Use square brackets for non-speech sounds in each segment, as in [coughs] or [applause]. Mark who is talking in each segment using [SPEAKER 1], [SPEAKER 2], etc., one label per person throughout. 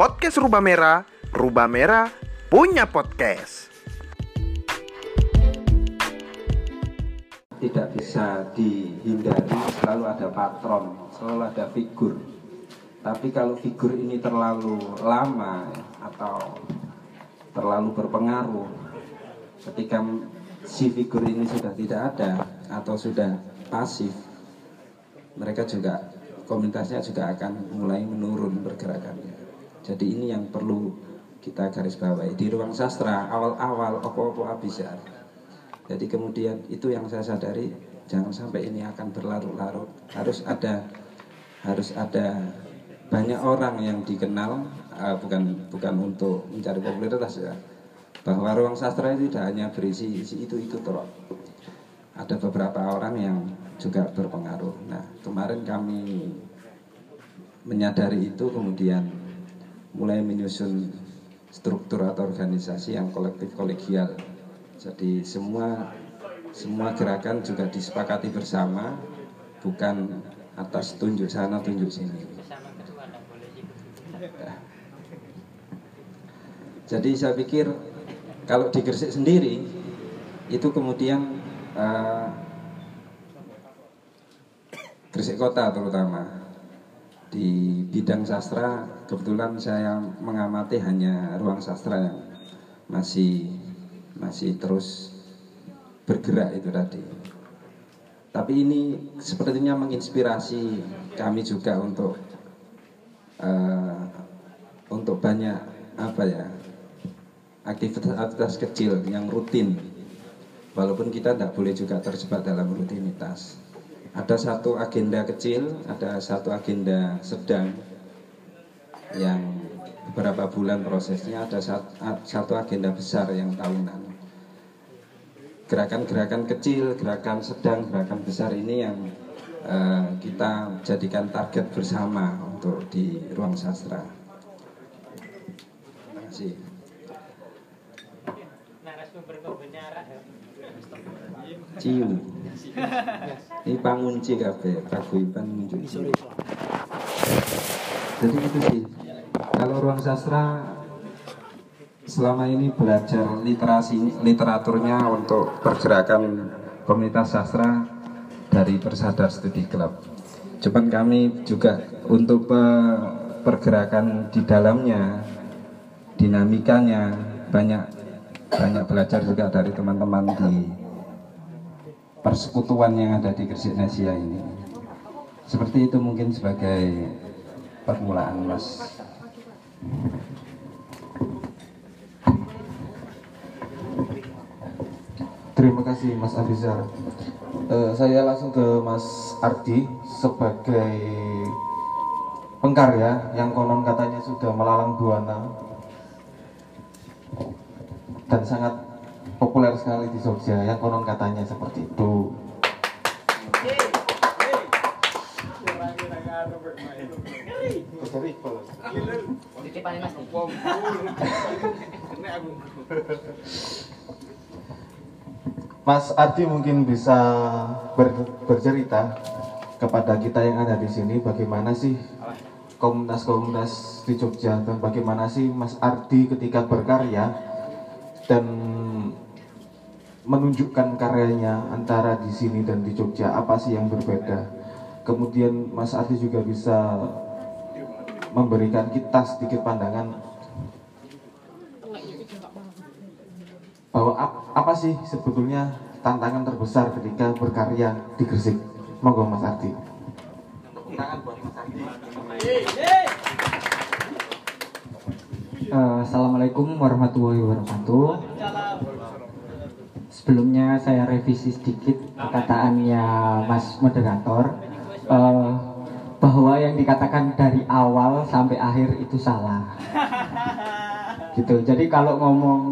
[SPEAKER 1] podcast Rubah Merah, Rubah Merah punya podcast.
[SPEAKER 2] tidak bisa dihindari selalu ada patron, selalu ada figur. Tapi kalau figur ini terlalu lama atau terlalu berpengaruh, ketika si figur ini sudah tidak ada atau sudah pasif, mereka juga komunitasnya juga akan mulai menurun pergerakannya. Jadi ini yang perlu kita garis bawahi di ruang sastra awal-awal opo-opo bisa jadi kemudian itu yang saya sadari jangan sampai ini akan berlarut-larut. Harus ada harus ada banyak orang yang dikenal uh, bukan bukan untuk mencari popularitas ya. Bahwa ruang sastra itu tidak hanya berisi isi itu itu terus. Ada beberapa orang yang juga berpengaruh. Nah kemarin kami menyadari itu kemudian mulai menyusun struktur atau organisasi yang kolektif kolegial jadi semua semua gerakan juga disepakati bersama, bukan atas tunjuk sana tunjuk sini. Jadi saya pikir kalau di Gresik sendiri itu kemudian uh, Kota terutama di bidang sastra kebetulan saya mengamati hanya ruang sastra yang masih masih terus bergerak itu tadi. Tapi ini sepertinya menginspirasi kami juga untuk uh, untuk banyak apa ya aktivitas-aktivitas kecil yang rutin. Walaupun kita tidak boleh juga terjebak dalam rutinitas. Ada satu agenda kecil, ada satu agenda sedang yang beberapa bulan prosesnya, ada satu agenda besar yang tahunan gerakan-gerakan kecil, gerakan sedang, gerakan besar ini yang uh, kita jadikan target bersama untuk di ruang sastra. Terima kasih. Ciu. Ini pangunci kafe, paguyuban muncul. Jadi itu sih. Kalau ruang sastra selama ini belajar literasi literaturnya untuk pergerakan komunitas sastra dari Persadar Studi Club. Cuman kami juga untuk pergerakan di dalamnya, dinamikanya banyak banyak belajar juga dari teman-teman di persekutuan yang ada di Gresik Nesia ini. Seperti itu mungkin sebagai permulaan Mas.
[SPEAKER 3] Terima kasih Mas Abizar. Uh, saya langsung ke Mas Ardi sebagai pengkarya yang konon katanya sudah melalang buana dan sangat populer sekali di Jogja yang konon katanya seperti itu. Mas Ardi mungkin bisa ber, bercerita kepada kita yang ada di sini bagaimana sih komunitas-komunitas di Jogja dan bagaimana sih Mas Ardi ketika berkarya dan menunjukkan karyanya antara di sini dan di Jogja apa sih yang berbeda? Kemudian Mas Ardi juga bisa memberikan kita sedikit pandangan bahwa apa sih sebetulnya tantangan terbesar ketika berkarya di Gresik? Monggo Mas Ardi.
[SPEAKER 4] Uh, Assalamualaikum warahmatullahi wabarakatuh. Sebelumnya saya revisi sedikit perkataannya Mas Moderator uh, bahwa yang dikatakan dari awal sampai akhir itu salah. [laughs] Gitu. Jadi kalau ngomong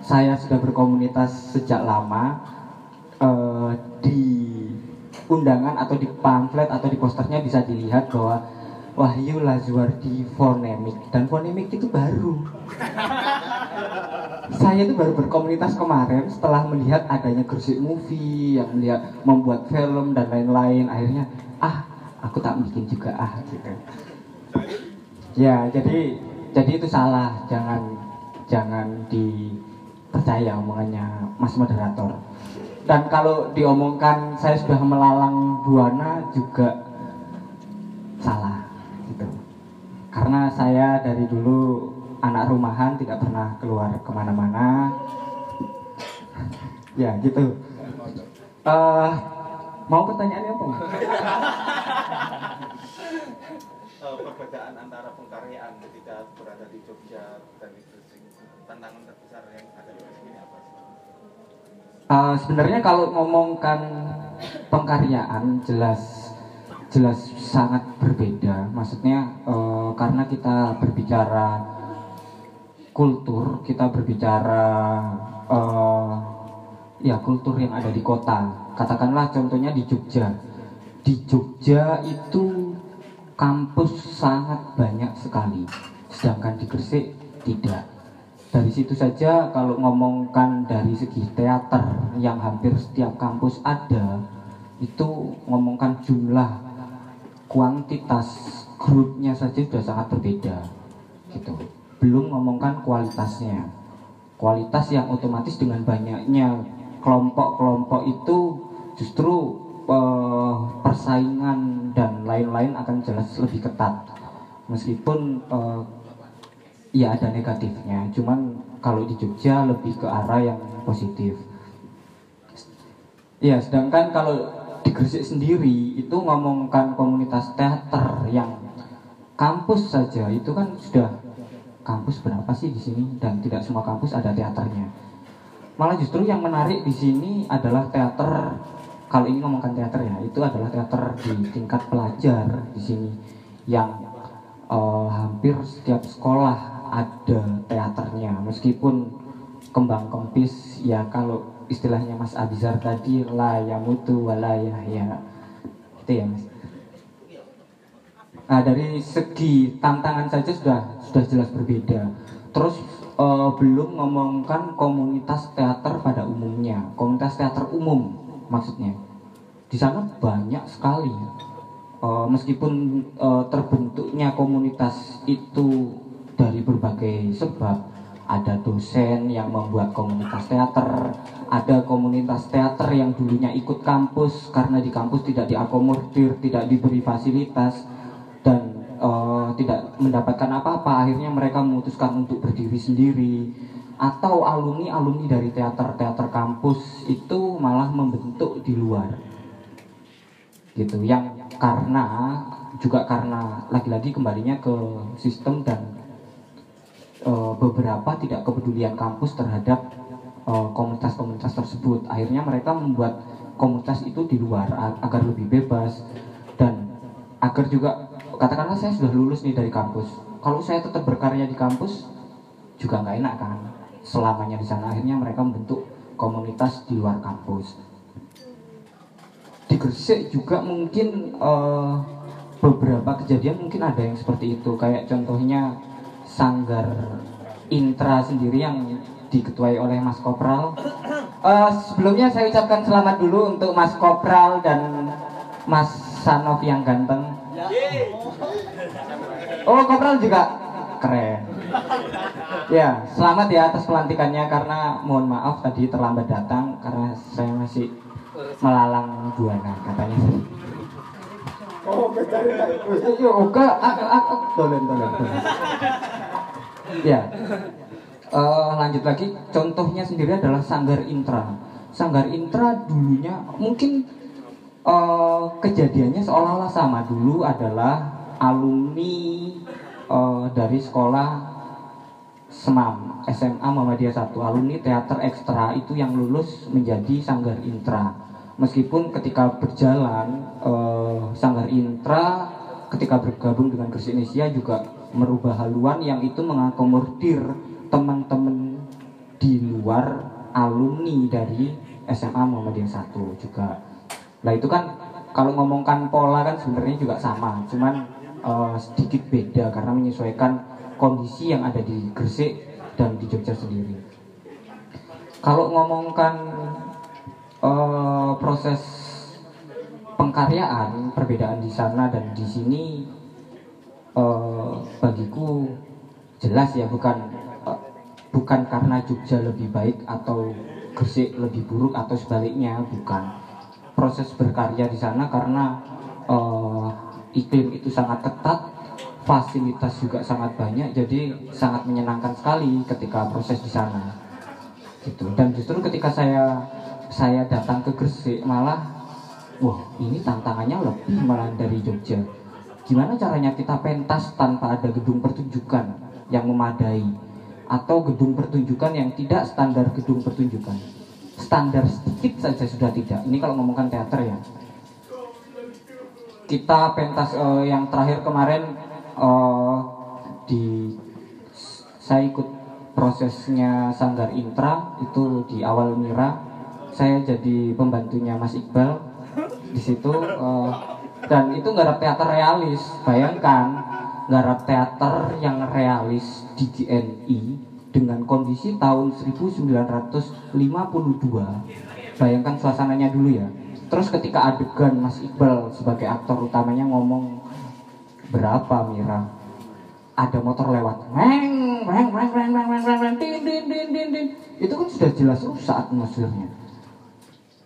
[SPEAKER 4] saya sudah berkomunitas sejak lama uh, di undangan atau di pamflet atau di posternya bisa dilihat bahwa Wahyu Lazuardi fonemik dan fonemik itu baru. [laughs] saya itu baru berkomunitas kemarin setelah melihat adanya Gresik Movie yang melihat membuat film dan lain-lain akhirnya ah aku tak bikin juga ah gitu. Ya jadi jadi itu salah. Jangan jangan dipercaya omongannya mas moderator. Dan kalau diomongkan saya sudah melalang buana juga salah gitu. Karena saya dari dulu anak rumahan tidak pernah keluar ke mana-mana. Ya gitu. Eh, mau pertanyaannya apa
[SPEAKER 3] Eh, perbedaan antara pengkaryaan ketika berada di Jogja dan di Gresik tantangan terbesar yang ada di Gresik ini apa?
[SPEAKER 4] Eh, sebenarnya kalau ngomongkan pengkaryaan jelas jelas sangat berbeda maksudnya eh, karena kita berbicara kultur kita berbicara eh, ya kultur yang ada di kota. Katakanlah contohnya di Jogja. Di Jogja itu kampus sangat banyak sekali. Sedangkan di Gresik tidak. Dari situ saja kalau ngomongkan dari segi teater yang hampir setiap kampus ada itu ngomongkan jumlah kuantitas grupnya saja sudah sangat berbeda gitu. Belum ngomongkan kualitasnya. Kualitas yang otomatis dengan banyaknya kelompok-kelompok itu justru eh, persaingan dan lain-lain akan jelas lebih ketat. Meskipun eh, ya ada negatifnya cuman kalau di Jogja lebih ke arah yang positif. Ya sedangkan kalau di Gresik sendiri itu ngomongkan komunitas teater yang kampus saja itu kan sudah kampus berapa sih di sini? Dan tidak semua kampus ada teaternya malah justru yang menarik di sini adalah teater. Kalau ini ngomongkan teater ya itu adalah teater di tingkat pelajar di sini yang eh, hampir setiap sekolah ada teaternya. Meskipun kembang kempis ya kalau istilahnya Mas Abizar tadi la yamutu wala yahya itu ya Mas. Nah, dari segi tantangan saja sudah sudah jelas berbeda. Terus eh, belum ngomongkan komunitas teater pada umumnya, komunitas teater umum maksudnya. Di sana banyak sekali. Eh, meskipun eh, terbentuknya komunitas itu dari berbagai sebab, ada dosen yang membuat komunitas teater, ada komunitas teater yang dulunya ikut kampus karena di kampus tidak diakomodir, tidak diberi fasilitas dan eh, tidak mendapatkan apa-apa. Akhirnya mereka memutuskan untuk berdiri sendiri. Atau alumni-alumni dari teater-teater kampus itu malah membentuk di luar. Gitu. Yang karena juga karena lagi-lagi kembalinya ke sistem dan eh, beberapa tidak kepedulian kampus terhadap eh, komunitas-komunitas tersebut. Akhirnya mereka membuat komunitas itu di luar agar lebih bebas. Dan agar juga katakanlah saya sudah lulus nih dari kampus. Kalau saya tetap berkarya di kampus juga nggak enak kan? Selamanya di sana akhirnya mereka membentuk komunitas di luar kampus. Di Gresik juga mungkin eh, beberapa kejadian mungkin ada yang seperti itu. Kayak contohnya sanggar intra sendiri yang diketuai oleh Mas Kopral. Eh, sebelumnya saya ucapkan selamat dulu untuk Mas Kopral dan Mas Sanov yang ganteng Oh, Kopral juga keren. Ya, selamat ya atas pelantikannya karena mohon maaf tadi terlambat datang karena saya masih melalang buana katanya. Oh, Yo, oke, aku dolen. Ya. Eh, lanjut lagi, contohnya sendiri adalah Sanggar Intra. Sanggar Intra dulunya mungkin eh, kejadiannya seolah-olah sama dulu adalah alumni eh, dari sekolah SEMAM SMA Muhammadiyah 1 alumni teater ekstra itu yang lulus menjadi Sanggar Intra. Meskipun ketika berjalan eh, Sanggar Intra ketika bergabung dengan Gresik Indonesia juga merubah haluan yang itu mengakomodir teman-teman di luar alumni dari SMA Muhammadiyah 1 juga. Nah itu kan kalau ngomongkan pola kan sebenarnya juga sama, cuman eh, sedikit beda karena menyesuaikan kondisi yang ada di Gresik dan di Jogja sendiri. Kalau ngomongkan eh, proses pengkaryaan, perbedaan di sana dan di sini, eh, bagiku jelas ya bukan eh, bukan karena Jogja lebih baik atau Gresik lebih buruk atau sebaliknya bukan proses berkarya di sana karena eh, iklim itu sangat ketat fasilitas juga sangat banyak jadi sangat menyenangkan sekali ketika proses di sana. Gitu. Dan justru ketika saya saya datang ke Gresik malah wah ini tantangannya lebih malah dari Jogja. Gimana caranya kita pentas tanpa ada gedung pertunjukan yang memadai? Atau gedung pertunjukan yang tidak standar gedung pertunjukan? Standar sedikit saja sudah tidak. Ini kalau ngomongkan teater ya kita pentas eh, yang terakhir kemarin eh, di saya ikut prosesnya Sanggar Intra itu di awal Mira. Saya jadi pembantunya Mas Iqbal di situ eh, dan itu garap teater realis bayangkan garap teater yang realis di GNI dengan kondisi tahun 1952 bayangkan suasananya dulu ya terus ketika adegan Mas Iqbal sebagai aktor utamanya ngomong berapa Mira? Ada motor lewat. Meng meng meng meng meng meng meng meng din din din din din. Itu kan sudah jelas rusak atmosfernya.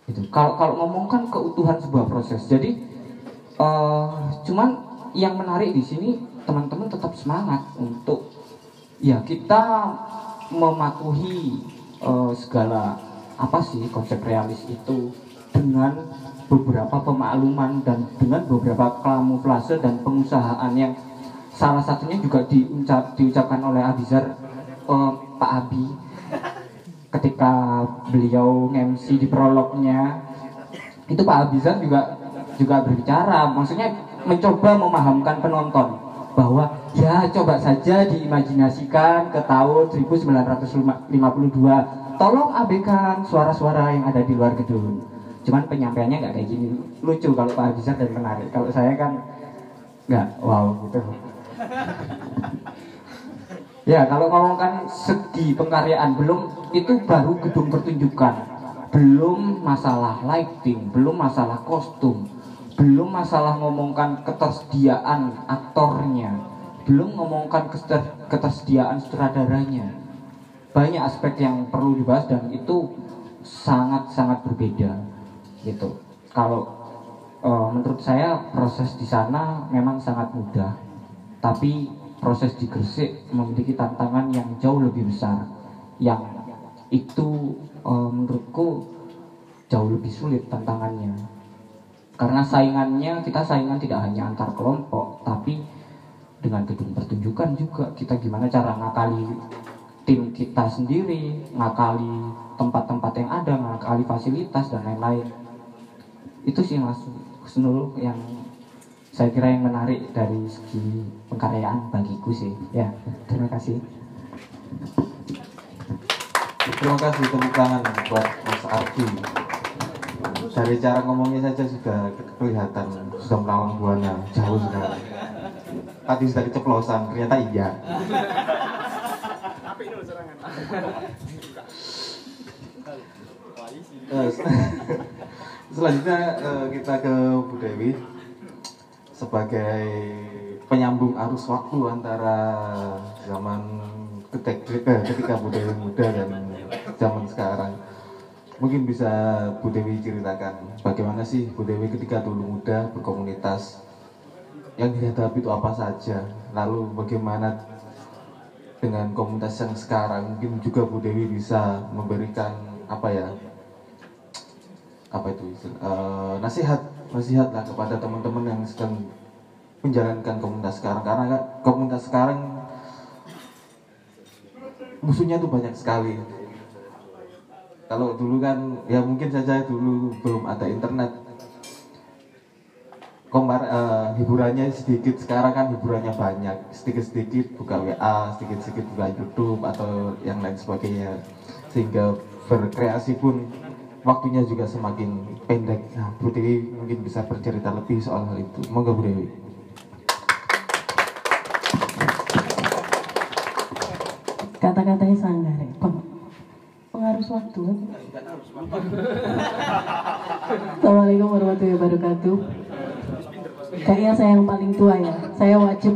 [SPEAKER 4] Itu kalau kalau ngomongkan keutuhan sebuah proses. Jadi eh, cuman yang menarik di sini teman-teman tetap semangat untuk ya kita mematuhi eh, segala apa sih konsep realis itu dengan beberapa pemakluman dan dengan beberapa kamuflase dan pengusahaan yang salah satunya juga diucap, diucapkan oleh Abizar eh, Pak Abi. Ketika beliau MC di prolognya itu Pak Abizar juga juga berbicara maksudnya mencoba memahamkan penonton bahwa ya coba saja diimajinasikan ke tahun 1952 tolong abaikan suara-suara yang ada di luar gedung cuman penyampaiannya nggak kayak gini. Lucu kalau Pak Abizar dan menarik kalau saya kan nggak wow gitu. Ya kalau ngomongkan segi pengkaryaan belum itu baru gedung pertunjukan. Belum masalah lighting belum masalah kostum belum masalah ngomongkan ketersediaan aktornya belum ngomongkan keter- ketersediaan sutradaranya. Banyak aspek yang perlu dibahas dan itu sangat-sangat berbeda gitu. Kalau eh, menurut saya proses di sana memang sangat mudah. Tapi proses di Gresik memiliki tantangan yang jauh lebih besar yang itu eh, menurutku jauh lebih sulit tantangannya. Karena saingannya kita saingan tidak hanya antar kelompok tapi dengan gedung pertunjukan juga. Kita gimana cara ngakali tim kita sendiri ngakali tempat-tempat yang ada ngakali fasilitas dan lain-lain itu sih mas Husnul yang saya kira yang menarik dari segi pengkaryaan bagiku sih ya terima kasih
[SPEAKER 3] Terima kasih tepuk tangan buat Mas Ardi. Dari cara ngomongnya saja sudah kelihatan sudah melawan buana jauh sekali. Tadi sudah keceplosan, ternyata iya. Eh, Selanjutnya eh, kita ke Bu Dewi. Sebagai penyambung arus waktu antara zaman ketika, eh, ketika Bu Dewi muda dan zaman sekarang. Mungkin bisa Bu Dewi ceritakan bagaimana sih Bu Dewi ketika dulu muda berkomunitas? Yang dihadapi itu apa saja, lalu bagaimana dengan komunitas yang sekarang? Mungkin juga Bu Dewi bisa memberikan apa ya apa itu? Eh, nasihat nasihat lah kepada teman-teman yang sedang menjalankan komunitas sekarang. Karena kan komunitas sekarang musuhnya tuh banyak sekali. Kalau dulu kan ya mungkin saja dulu belum ada internet. Komar, eh, hiburannya sedikit sekarang kan hiburannya banyak. Sedikit-sedikit buka WA sedikit-sedikit buka YouTube atau yang lain sebagainya. Sehingga berkreasi pun waktunya juga semakin pendek nah Bu Dewi mungkin bisa bercerita lebih soal hal itu monggo Bu Dewi
[SPEAKER 5] kata-katanya sangar ya. Peng- pengaruh waktu? Assalamualaikum warahmatullahi wabarakatuh kayaknya saya yang paling tua ya saya wajib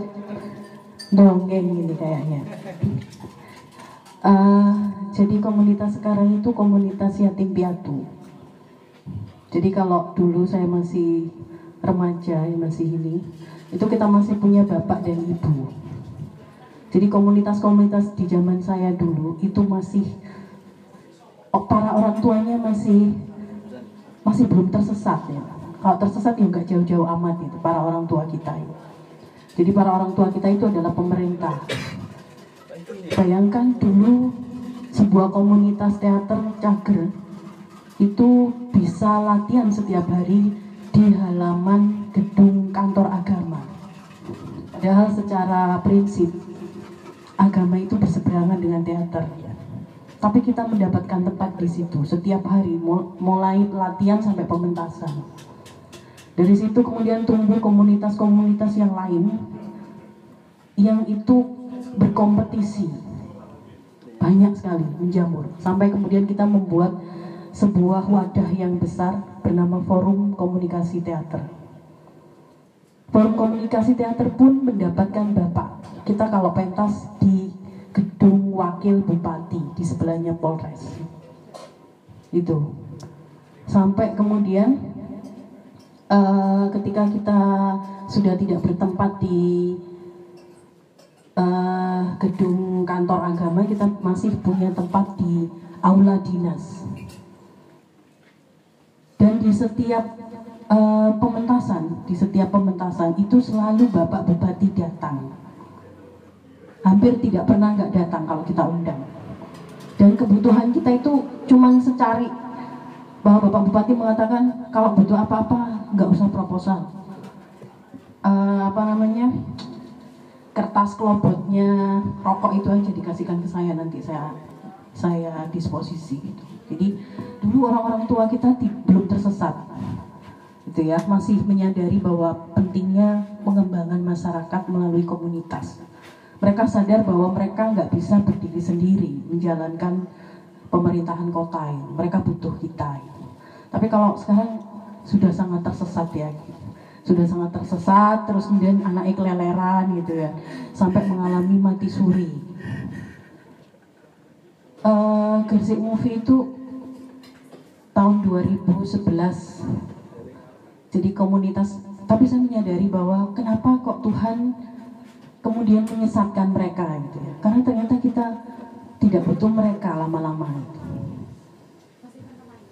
[SPEAKER 5] dongeng ini kayaknya. Eh, jadi komunitas sekarang itu komunitas yatim piatu. Jadi kalau dulu saya masih remaja, ya masih ini, itu kita masih punya bapak dan ibu. Jadi komunitas-komunitas di zaman saya dulu itu masih para orang tuanya masih masih belum tersesat ya. Kalau tersesat ya nggak jauh-jauh amat itu para orang tua kita itu. Jadi para orang tua kita itu adalah pemerintah. Bayangkan dulu sebuah komunitas teater cager itu bisa latihan setiap hari di halaman gedung kantor agama. Padahal secara prinsip agama itu berseberangan dengan teater. Tapi kita mendapatkan tempat di situ setiap hari, mul- mulai latihan sampai pementasan. Dari situ kemudian tumbuh komunitas-komunitas yang lain yang itu berkompetisi banyak sekali menjamur sampai kemudian kita membuat sebuah wadah yang besar bernama Forum Komunikasi Teater. Forum Komunikasi Teater pun mendapatkan bapak. Kita kalau pentas di gedung Wakil Bupati di sebelahnya Polres. Itu. Sampai kemudian eh, ketika kita sudah tidak bertempat di eh, gedung kantor agama kita masih punya tempat di aula dinas. Dan di setiap eh, pementasan di setiap pementasan itu selalu bapak bupati datang. Hampir tidak pernah nggak datang kalau kita undang. Dan kebutuhan kita itu cuman secari. Bahwa bapak bupati mengatakan kalau butuh apa-apa nggak usah proposal. Eh, apa namanya kertas kelobotnya rokok itu aja dikasihkan ke saya nanti saya saya disposisi gitu. Jadi dulu orang-orang tua kita belum tersesat gitu ya masih menyadari bahwa pentingnya pengembangan masyarakat melalui komunitas. Mereka sadar bahwa mereka nggak bisa berdiri sendiri menjalankan pemerintahan kota ini. Mereka butuh kita. Tapi kalau sekarang sudah sangat tersesat ya sudah sangat tersesat terus kemudian anaknya keleleran gitu ya sampai mengalami mati suri. Eh, Gersik Movie itu tahun 2011 jadi komunitas tapi saya menyadari bahwa kenapa kok Tuhan kemudian menyesatkan mereka gitu ya? Karena ternyata kita tidak butuh mereka lama-lama gitu.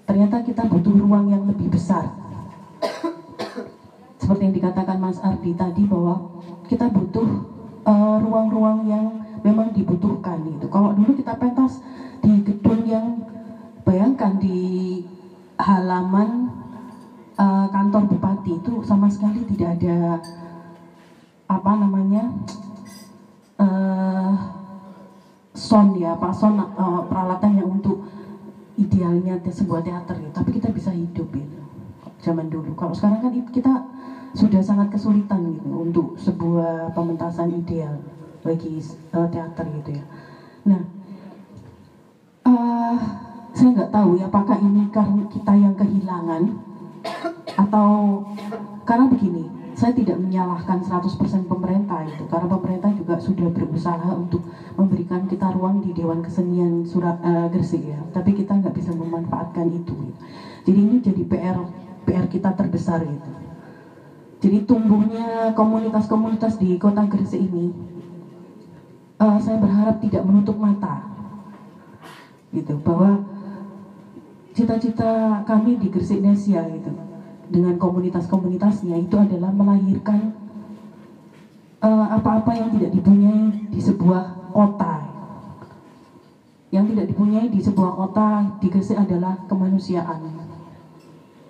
[SPEAKER 5] ternyata kita butuh ruang yang lebih besar seperti yang dikatakan Mas Ardi tadi bahwa kita butuh eh, ruang-ruang yang memang dibutuhkan gitu. Kalau dulu kita pentas di gedung yang bayangkan di halaman eh, kantor bupati itu sama sekali tidak ada apa namanya eh sound ya, pak sound eh, peralatan yang untuk idealnya sebuah teater ya. Tapi kita bisa hidup gitu zaman dulu. Kalau sekarang kan it- kita sudah sangat kesulitan gitu untuk sebuah pementasan ideal bagi eh, teater gitu ya. Nah, eh, saya nggak tahu ya apakah ini karena kita yang kehilangan atau karena begini, saya tidak menyalahkan 100% pemerintah itu karena pemerintah juga sudah berusaha untuk memberikan kita ruang di Dewan Kesenian Surat eh, Gresik ya, tapi kita nggak bisa memanfaatkan itu. Jadi ini jadi PR PR kita terbesar gitu. Jadi tumbuhnya komunitas-komunitas di kota Gresik ini, eh, saya berharap tidak menutup mata, gitu bahwa cita-cita kami di Gresik Nesia gitu dengan komunitas-komunitasnya itu adalah melahirkan eh, apa-apa yang tidak dipunyai di sebuah kota. Yang tidak dipunyai di sebuah kota di Gresik adalah kemanusiaan.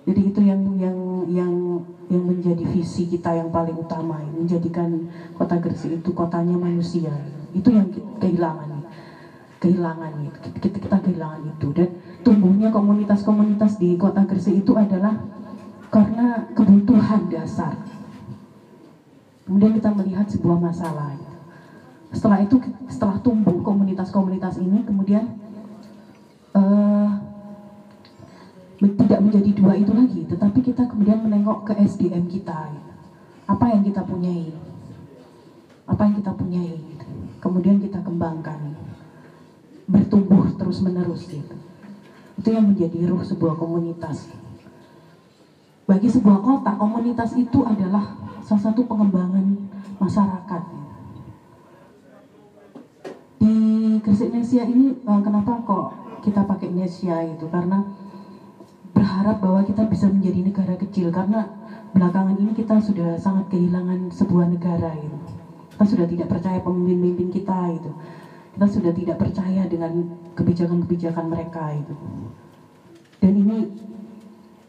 [SPEAKER 5] Jadi itu yang yang yang yang menjadi visi kita yang paling utama, menjadikan kota Gresik itu kotanya manusia. Itu yang kehilangan kehilangan kita, kita kehilangan itu. Dan tumbuhnya komunitas-komunitas di kota Gresik itu adalah karena kebutuhan dasar. Kemudian kita melihat sebuah masalah setelah itu setelah tumbuh komunitas-komunitas ini kemudian eh, tidak menjadi dua itu lagi tetapi kita kemudian menengok ke SDM kita apa yang kita punyai apa yang kita punyai kemudian kita kembangkan bertumbuh terus menerus gitu. Itu yang menjadi ruh sebuah komunitas. Bagi sebuah kota komunitas itu adalah salah satu pengembangan masyarakat. Di Gresik Nesia ini eh, kenapa kok kita pakai Nesia itu? Karena berharap bahwa kita bisa menjadi negara kecil karena belakangan ini kita sudah sangat kehilangan sebuah negara itu kita sudah tidak percaya pemimpin-pemimpin kita itu kita sudah tidak percaya dengan kebijakan-kebijakan mereka itu. Dan ini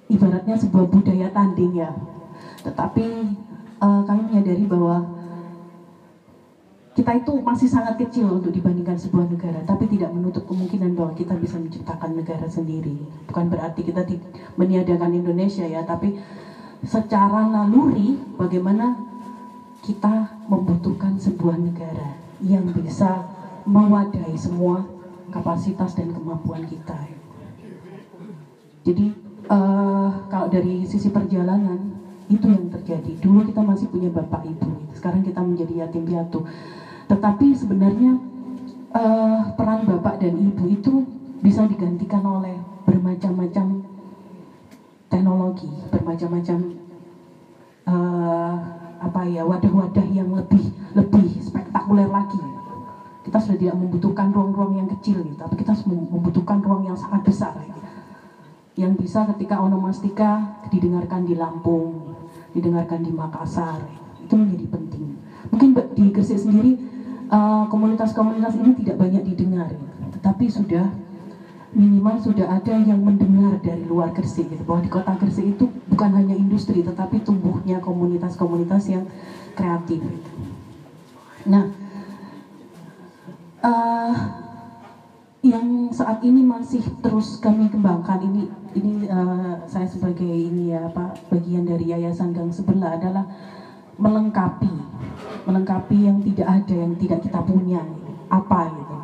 [SPEAKER 5] ibaratnya sebuah budaya tanding ya. Tetapi eh, kami menyadari bahwa kita itu masih sangat kecil untuk dibandingkan sebuah negara, tapi tidak menutup kemungkinan bahwa kita bisa menciptakan negara sendiri. Bukan berarti kita meniadakan Indonesia ya, tapi secara naluri bagaimana kita membutuhkan sebuah negara yang bisa mewadahi semua kapasitas dan kemampuan kita. Jadi eh, kalau dari sisi perjalanan itu yang terjadi. Dulu kita masih punya bapak ibu, sekarang kita menjadi yatim piatu. Tetapi sebenarnya eh, peran bapak dan ibu itu bisa digantikan oleh bermacam-macam teknologi, bermacam-macam eh, apa ya wadah-wadah yang lebih lebih spektakuler lagi. Kita sudah tidak membutuhkan ruang-ruang yang kecil, gitu, tapi kita membutuhkan ruang yang sangat besar. Yang bisa ketika onomastika didengarkan di Lampung, didengarkan di Makassar, itu menjadi penting. Mungkin di Gresik sendiri komunitas-komunitas ini tidak banyak didengar, tetapi sudah minimal sudah ada yang mendengar dari luar Gresik gitu bahwa di kota Gresik itu bukan hanya industri tetapi tumbuhnya komunitas-komunitas yang kreatif. Nah, eh, yang saat ini masih terus kami kembangkan ini ini eh, saya sebagai ini ya apa bagian dari yayasan Gang Sebelah adalah melengkapi melengkapi yang tidak ada yang tidak kita punya. Apa gitu.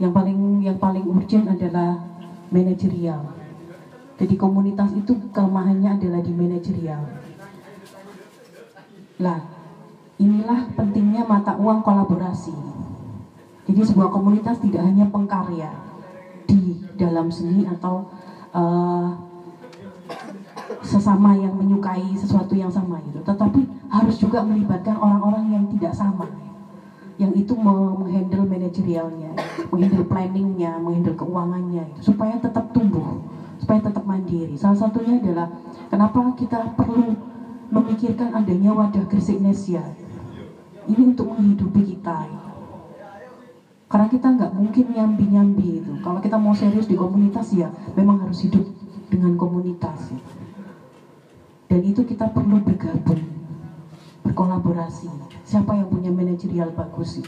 [SPEAKER 5] Yang paling yang paling urgent adalah manajerial. Jadi komunitas itu kelemahannya adalah di manajerial. Lah inilah pentingnya mata uang kolaborasi. Jadi sebuah komunitas tidak hanya pengkarya di dalam seni atau uh, sesama yang menyukai sesuatu yang sama gitu, tetapi harus juga melibatkan orang-orang yang tidak sama, yang itu menghandle manajerialnya, menghandle planningnya, menghandle keuangannya, gitu, supaya tetap tumbuh, supaya tetap mandiri. Salah satunya adalah kenapa kita perlu memikirkan adanya wadah Gresik Nesia. Ini untuk menghidupi kita. Gitu karena kita nggak mungkin nyambi-nyambi itu. Kalau kita mau serius di komunitas ya memang harus hidup dengan komunitas. Ya. Dan itu kita perlu bergabung, berkolaborasi. Siapa yang punya manajerial bagus sih?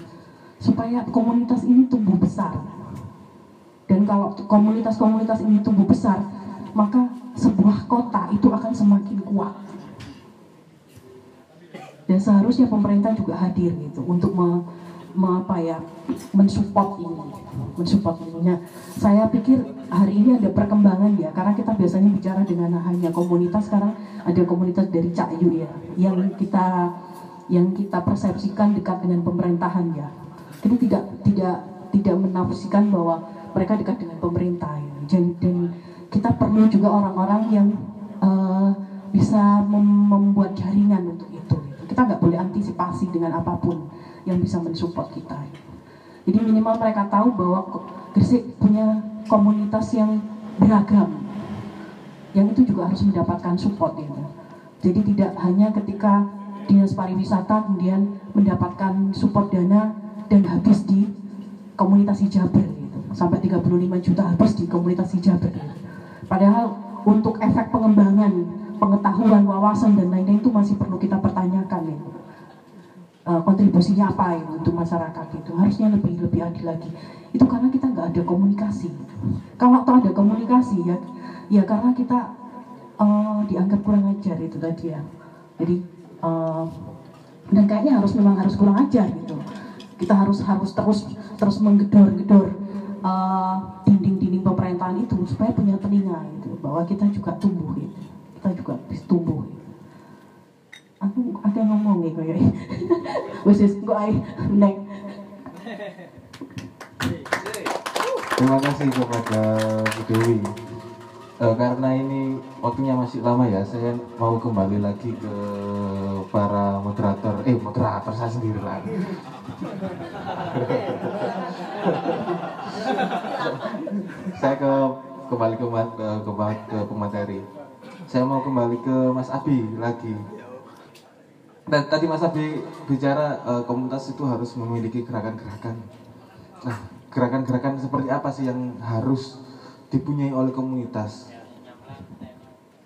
[SPEAKER 5] Supaya komunitas ini tumbuh besar. Dan kalau komunitas-komunitas ini tumbuh besar, maka sebuah kota itu akan semakin kuat. Dan seharusnya pemerintah juga hadir gitu untuk me, apa ya mensupport ini mensupport nah, saya pikir hari ini ada perkembangan ya karena kita biasanya bicara dengan hanya komunitas sekarang ada komunitas dari Cakyu ya yang kita yang kita persepsikan dekat dengan pemerintahan ya jadi tidak tidak tidak menafsirkan bahwa mereka dekat dengan pemerintah ya. dan, dan kita perlu juga orang-orang yang uh, bisa mem membuat jaringan untuk itu kita nggak boleh antisipasi dengan apa pun yang bisa mensupport kita. Jadi minimal mereka tahu bahwa Gresik punya komunitas yang beragam, yang itu juga harus mendapatkan support ya. Jadi tidak hanya ketika dinas pariwisata kemudian mendapatkan support dana dan habis di komunitas hijaber gitu. Sampai 35 juta habis di komunitas hijaber. Gitu. Padahal untuk efek pengembangan, pengetahuan, wawasan dan lain-lain itu masih perlu kita pertanyakan ya uh, kontribusinya apa ya untuk masyarakat itu? Harusnya lebih lebih adil lagi. Itu karena kita nggak ada komunikasi. Kalau toh ada komunikasi ya ya karena kita uh, dianggap kurang ajar itu tadi ya. Jadi uh, dan kayaknya harus memang harus kurang ajar gitu. Kita harus harus terus terus menggedor-gedor uh, dinding-dinding pemerintahan itu supaya punya telinga gitu bahwa kita juga tumbuh gitu. Kita juga tumbuh aku ada ngomong nih kayak wes wes kok ae nek
[SPEAKER 3] Terima kasih kepada Bu Dewi. Eh, karena ini waktunya masih lama ya, saya mau kembali lagi ke para moderator. Eh, moderator saya sendiri lah. [laughs] saya ke kembali ke, ke, ke, ke pemateri. Saya mau kembali ke Mas Abi lagi. Dan tadi Mas Abi bicara eh, komunitas itu harus memiliki gerakan-gerakan. Nah, gerakan-gerakan seperti apa sih yang harus dipunyai oleh komunitas?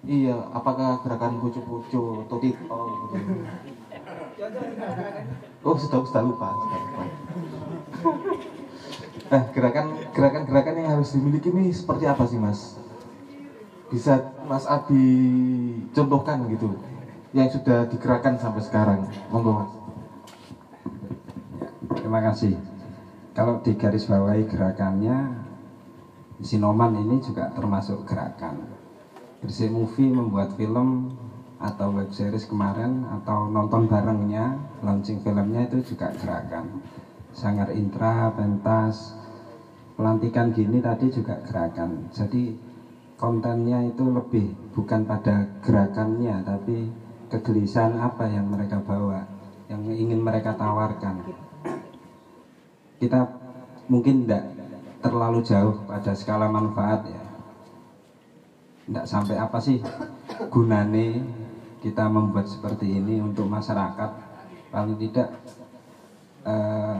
[SPEAKER 3] Iya, apakah gerakan pucu-pucu, tokito gitu? Oh, sudah, sudah lupa, sudah lupa. Nah, gerakan gerakan-gerakan yang harus dimiliki ini seperti apa sih, Mas? Bisa Mas Abi contohkan gitu, yang sudah digerakkan sampai sekarang. Monggo, Mas.
[SPEAKER 2] Terima kasih. Kalau di garis bawahi gerakannya, Sinoman ini juga termasuk gerakan. Gresik Movie membuat film atau web series kemarin atau nonton barengnya, launching filmnya itu juga gerakan. Sangar Intra, pentas, pelantikan gini tadi juga gerakan. Jadi kontennya itu lebih bukan pada gerakannya, tapi kegelisahan apa yang mereka bawa, yang ingin mereka tawarkan? Kita mungkin tidak terlalu jauh pada skala manfaat ya. Tidak sampai apa sih gunane kita membuat seperti ini untuk masyarakat? Paling tidak eh,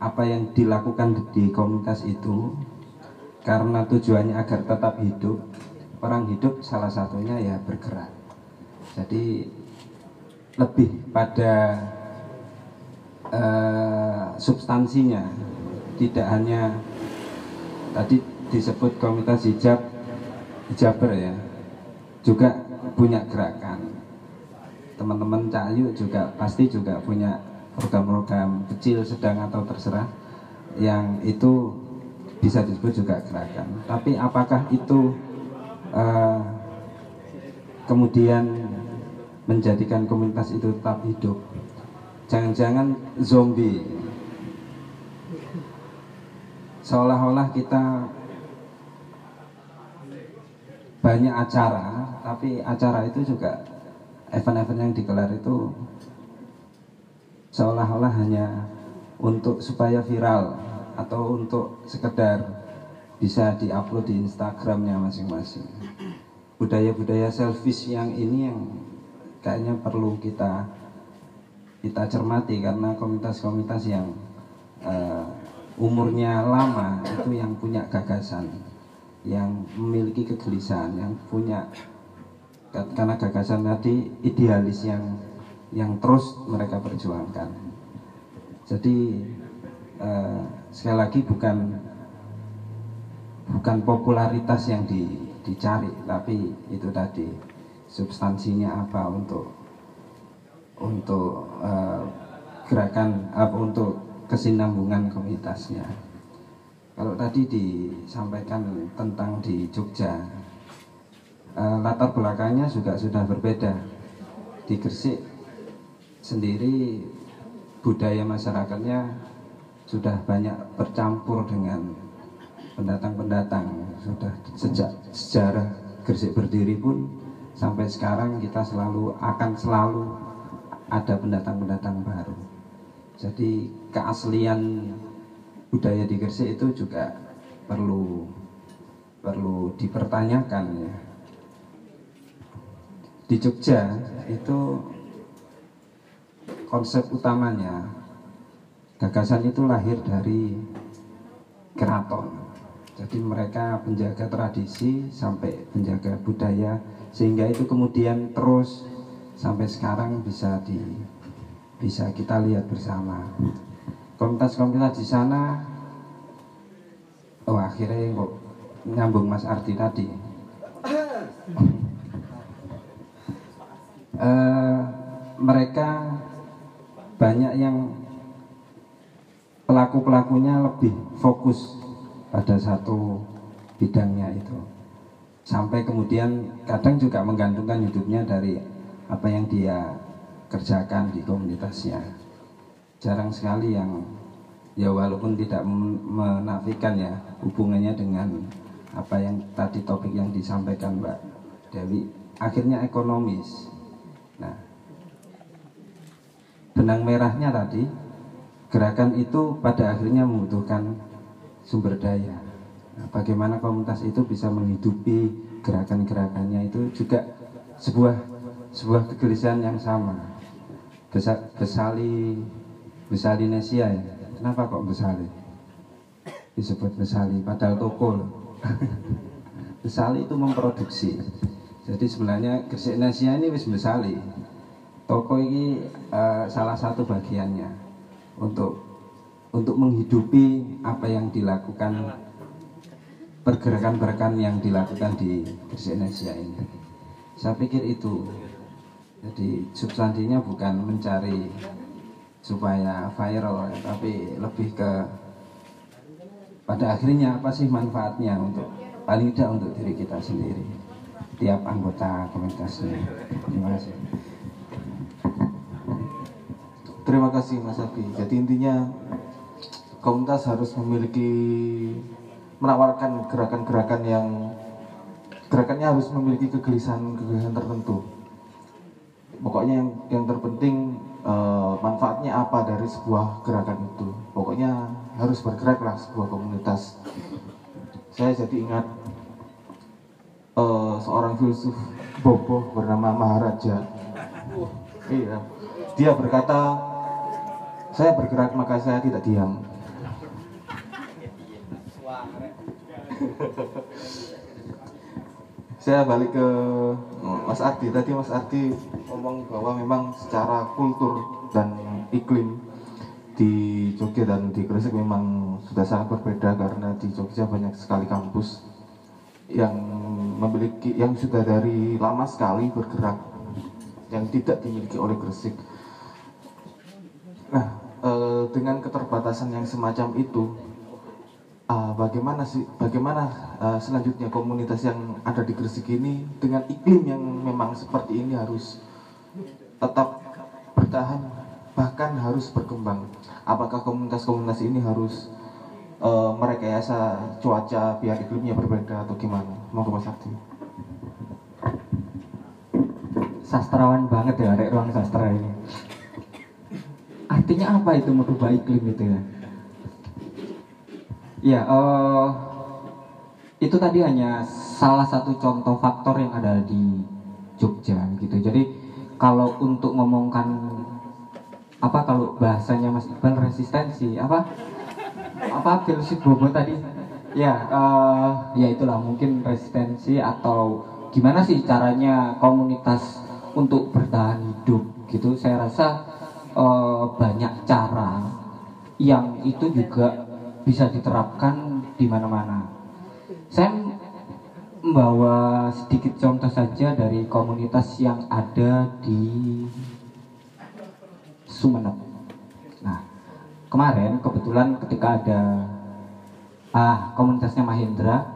[SPEAKER 2] apa yang dilakukan di komunitas itu karena tujuannya agar tetap hidup. Orang hidup salah satunya ya bergerak jadi lebih pada eh, substansinya. Tidak hanya tadi disebut komunitas hijab hijaber ya. Juga punya gerakan. Teman-teman Cahyu juga pasti juga punya program-program kecil sedang atau terserah yang itu bisa disebut juga gerakan. Tapi apakah itu eh, kemudian menjadikan komunitas itu tetap hidup. Jangan-jangan zombie. Seolah-olah kita banyak acara tapi acara itu juga event-event yang digelar itu seolah-olah hanya untuk supaya viral atau untuk sekedar bisa diupload di Instagramnya masing-masing. Budaya-budaya selfish yang ini yang kayaknya perlu kita kita cermati karena komunitas-komunitas yang eh, umurnya lama itu yang punya gagasan yang memiliki kegelisahan yang punya karena gagasan tadi idealis yang yang terus mereka perjuangkan. Jadi eh, sekali lagi bukan bukan popularitas yang di, dicari tapi itu tadi substansinya apa untuk untuk eh, gerakan apa untuk kesinambungan komunitasnya. Kalau tadi disampaikan tentang di Jogja, eh, latar belakangnya juga sudah berbeda. Di Gresik sendiri budaya masyarakatnya sudah banyak bercampur dengan pendatang-pendatang. Sudah sejak sejarah Gresik berdiri pun sampai sekarang kita selalu akan selalu ada pendatang-pendatang baru. Jadi keaslian budaya di Gresik itu juga perlu perlu dipertanyakan ya. Di Jogja itu konsep utamanya gagasan itu lahir dari keraton. Jadi mereka penjaga tradisi sampai penjaga budaya sehingga itu kemudian terus sampai sekarang bisa di bisa kita lihat bersama. Komunitas-komunitas di sana oh akhirnya kok nyambung Mas Ardi tadi. Eh, mereka banyak yang pelaku-pelakunya lebih fokus pada satu bidangnya itu sampai kemudian kadang juga menggantungkan hidupnya dari apa yang dia kerjakan di komunitasnya. Jarang sekali yang ya walaupun tidak men- menafikan ya hubungannya dengan apa yang tadi topik yang disampaikan Mbak Dewi akhirnya ekonomis. Nah, benang merahnya tadi gerakan itu pada akhirnya membutuhkan sumber daya. Nah, bagaimana komunitas itu bisa menghidupi gerakan-gerakannya itu juga sebuah sebuah kegelisahan yang sama. Besa, besali Besalinesia ya. Kenapa kok Besali? Disebut Besali padahal toko. [laughs] Besali itu memproduksi. Jadi sebenarnya Gresik Nesia ini wis Besali. Toko ini eh, salah satu bagiannya untuk untuk menghidupi apa yang dilakukan pergerakan-pergerakan yang dilakukan di Gresik Nesia ini. Saya pikir itu. Jadi substansinya bukan mencari supaya viral, tapi lebih ke pada akhirnya apa sih manfaatnya untuk paling tidak untuk diri kita sendiri tiap anggota komunitasnya. Terima kasih.
[SPEAKER 3] Terima kasih Mas Abi. Jadi intinya komunitas harus memiliki menawarkan gerakan-gerakan yang gerakannya harus memiliki kegelisahan-kegelisahan tertentu. Pokoknya yang yang terpenting eh, manfaatnya apa dari sebuah gerakan itu. Pokoknya harus bergeraklah sebuah komunitas. Saya jadi ingat eh, seorang filsuf boboh bernama Maharaja. Iya. Dia berkata, saya bergerak maka saya tidak diam. [laughs] saya balik ke Mas Ardi tadi Mas Ardi ngomong bahwa memang secara kultur dan iklim di Jogja dan di Gresik memang sudah sangat berbeda karena di Jogja banyak sekali kampus yang memiliki yang sudah dari lama sekali bergerak yang tidak dimiliki oleh Gresik. Nah, eh, dengan keterbatasan yang semacam itu, ah, bagaimana sih, bagaimana eh, selanjutnya komunitas yang ada di Gresik ini dengan iklim yang memang seperti ini harus tetap bertahan, bahkan harus berkembang. Apakah komunitas-komunitas ini harus eh, merekayasa cuaca biar iklimnya berbeda atau gimana? Monggo Mas Ardi.
[SPEAKER 4] sastrawan banget ya Rek ruang sastra ini artinya apa itu merubah iklim itu ya ya eh, itu tadi hanya salah satu contoh faktor yang ada di Jogja gitu. Jadi kalau untuk ngomongkan apa kalau bahasanya Mas Iqbal resistensi apa apa filsuf bobo tadi? Ya eh, ya itulah mungkin resistensi atau gimana sih caranya komunitas untuk bertahan hidup gitu. Saya rasa eh, banyak cara yang itu juga bisa diterapkan di mana-mana. Saya membawa sedikit contoh saja dari komunitas yang ada di Sumeneb. Nah kemarin kebetulan ketika ada ah komunitasnya Mahindra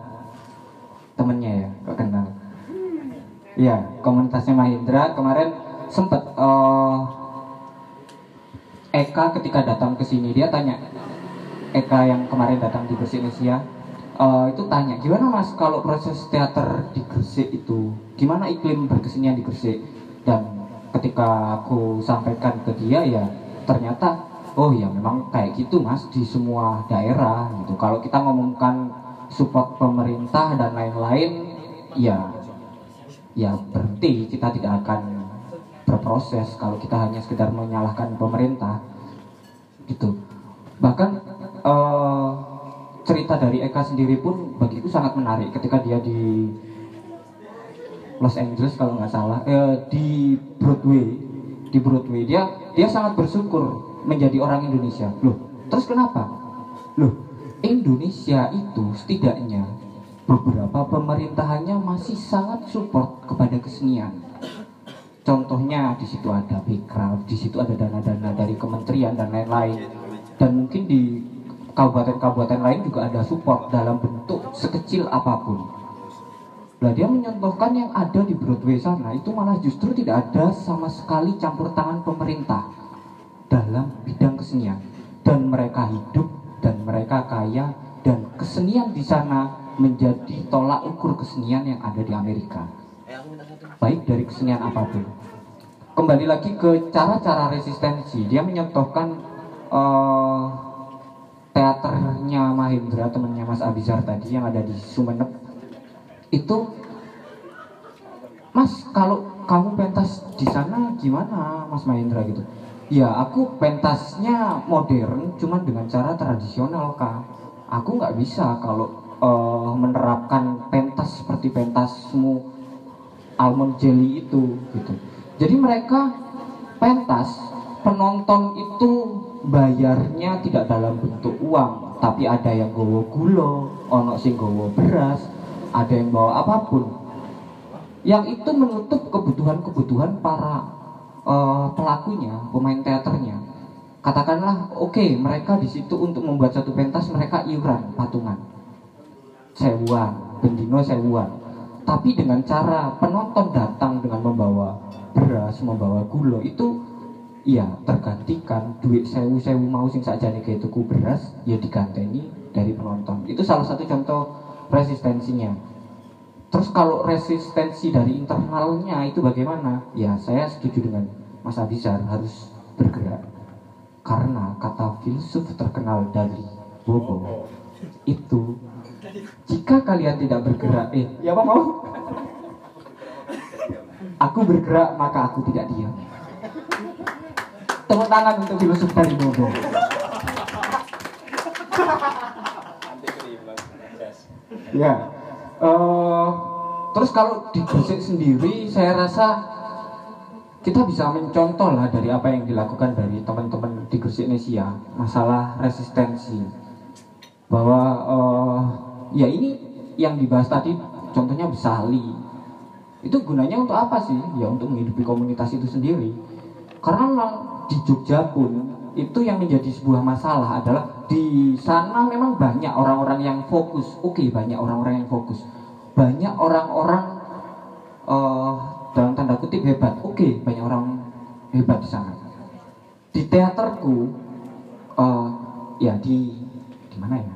[SPEAKER 4] temennya ya gak kenal. Iya, komunitasnya Mahindra kemarin sempat eh, Eka ketika datang ke sini dia tanya Eka yang kemarin datang di Gresik Indonesia. Eh, itu tanya gimana mas kalau proses teater di Gresik itu? Gimana iklim berkesenian di Gresik? Dan ketika aku sampaikan ke dia ya ternyata oh ya memang kayak gitu mas di semua daerah gitu. Kalau kita ngomongkan support pemerintah dan lain-lain ya ya berhenti. Kita tidak akan berproses kalau kita hanya sekedar menyalahkan pemerintah gitu. Bahkan eh, cerita dari Eka sendiri pun bagiku sangat menarik ketika dia di Los Angeles kalau nggak salah eh, di Broadway di Broadway dia dia sangat bersyukur menjadi orang Indonesia loh terus kenapa loh Indonesia itu setidaknya beberapa pemerintahannya masih sangat support kepada kesenian. Contohnya di situ ada Bekraf, di situ ada dana-dana dari kementerian dan lain-lain. Dan mungkin di kabupaten-kabupaten lain juga ada support dalam bentuk sekecil apa pun. Nah dia menyontohkan yang ada di Broadway sana itu malah justru tidak ada sama sekali campur tangan pemerintah dalam bidang kesenian. Dan mereka hidup dan mereka kaya dan kesenian di sana menjadi tolak ukur kesenian yang ada di Amerika. Baik dari kesenian apa pun. Kembali lagi ke cara-cara resistensi. Dia menyontohkan eh, teaternya Mahendra temannya Mas Abizar tadi yang ada di Sumeneb itu Mas kalau kamu pentas di sana gimana Mas Mahendra? gitu. Ya aku pentasnya modern cuman dengan cara tradisional kak. Aku nggak bisa kalau eh, menerapkan pentas seperti pentasmu almond jelly itu gitu. Jadi mereka pentas penonton itu bayarnya tidak dalam bentuk uang tapi ada yang gowo gulo ono sing gowo beras ada yang bawa apa pun. Yang itu menutup kebutuhan-kebutuhan para eh, pelakunya pemain teaternya. Katakanlah oke mereka di situ untuk membuat satu pentas mereka iuran patungan. Sewuan bendino sewuan. Tapi dengan cara penonton datang dengan membawa beras membawa gula itu ya tergantikan duit sewu sewu mau sing saja nih kayak tuku beras ya diganteni dari penonton. Itu salah satu contoh resistensinya. Terus kalau resistensi dari internalnya itu bagaimana? Ya saya setuju dengan Mas Abizar harus bergerak. Karena kata filsuf terkenal dari Bobo itu jika kalian tidak bergerak eh ya apa mau? Aku bergerak maka aku tidak diam tepuk tangan untuk filosof dari Bobo ya eh, terus kalau di Gresik sendiri saya rasa kita bisa mencontoh lah dari apa yang dilakukan dari teman-teman di Gresik Nesia masalah resistensi. Bahwa eh, ya ini yang dibahas tadi contohnya Besali. Itu gunanya untuk apa sih? Ya untuk menghidupi komunitas itu sendiri karena memang di Jogja pun itu yang menjadi sebuah masalah adalah di sana memang banyak orang-orang yang fokus. Oke banyak orang-orang yang fokus. Banyak orang-orang eh, dalam tanda kutip hebat. Oke banyak orang hebat di sana. Di teaterku eh, ya di di mana ya?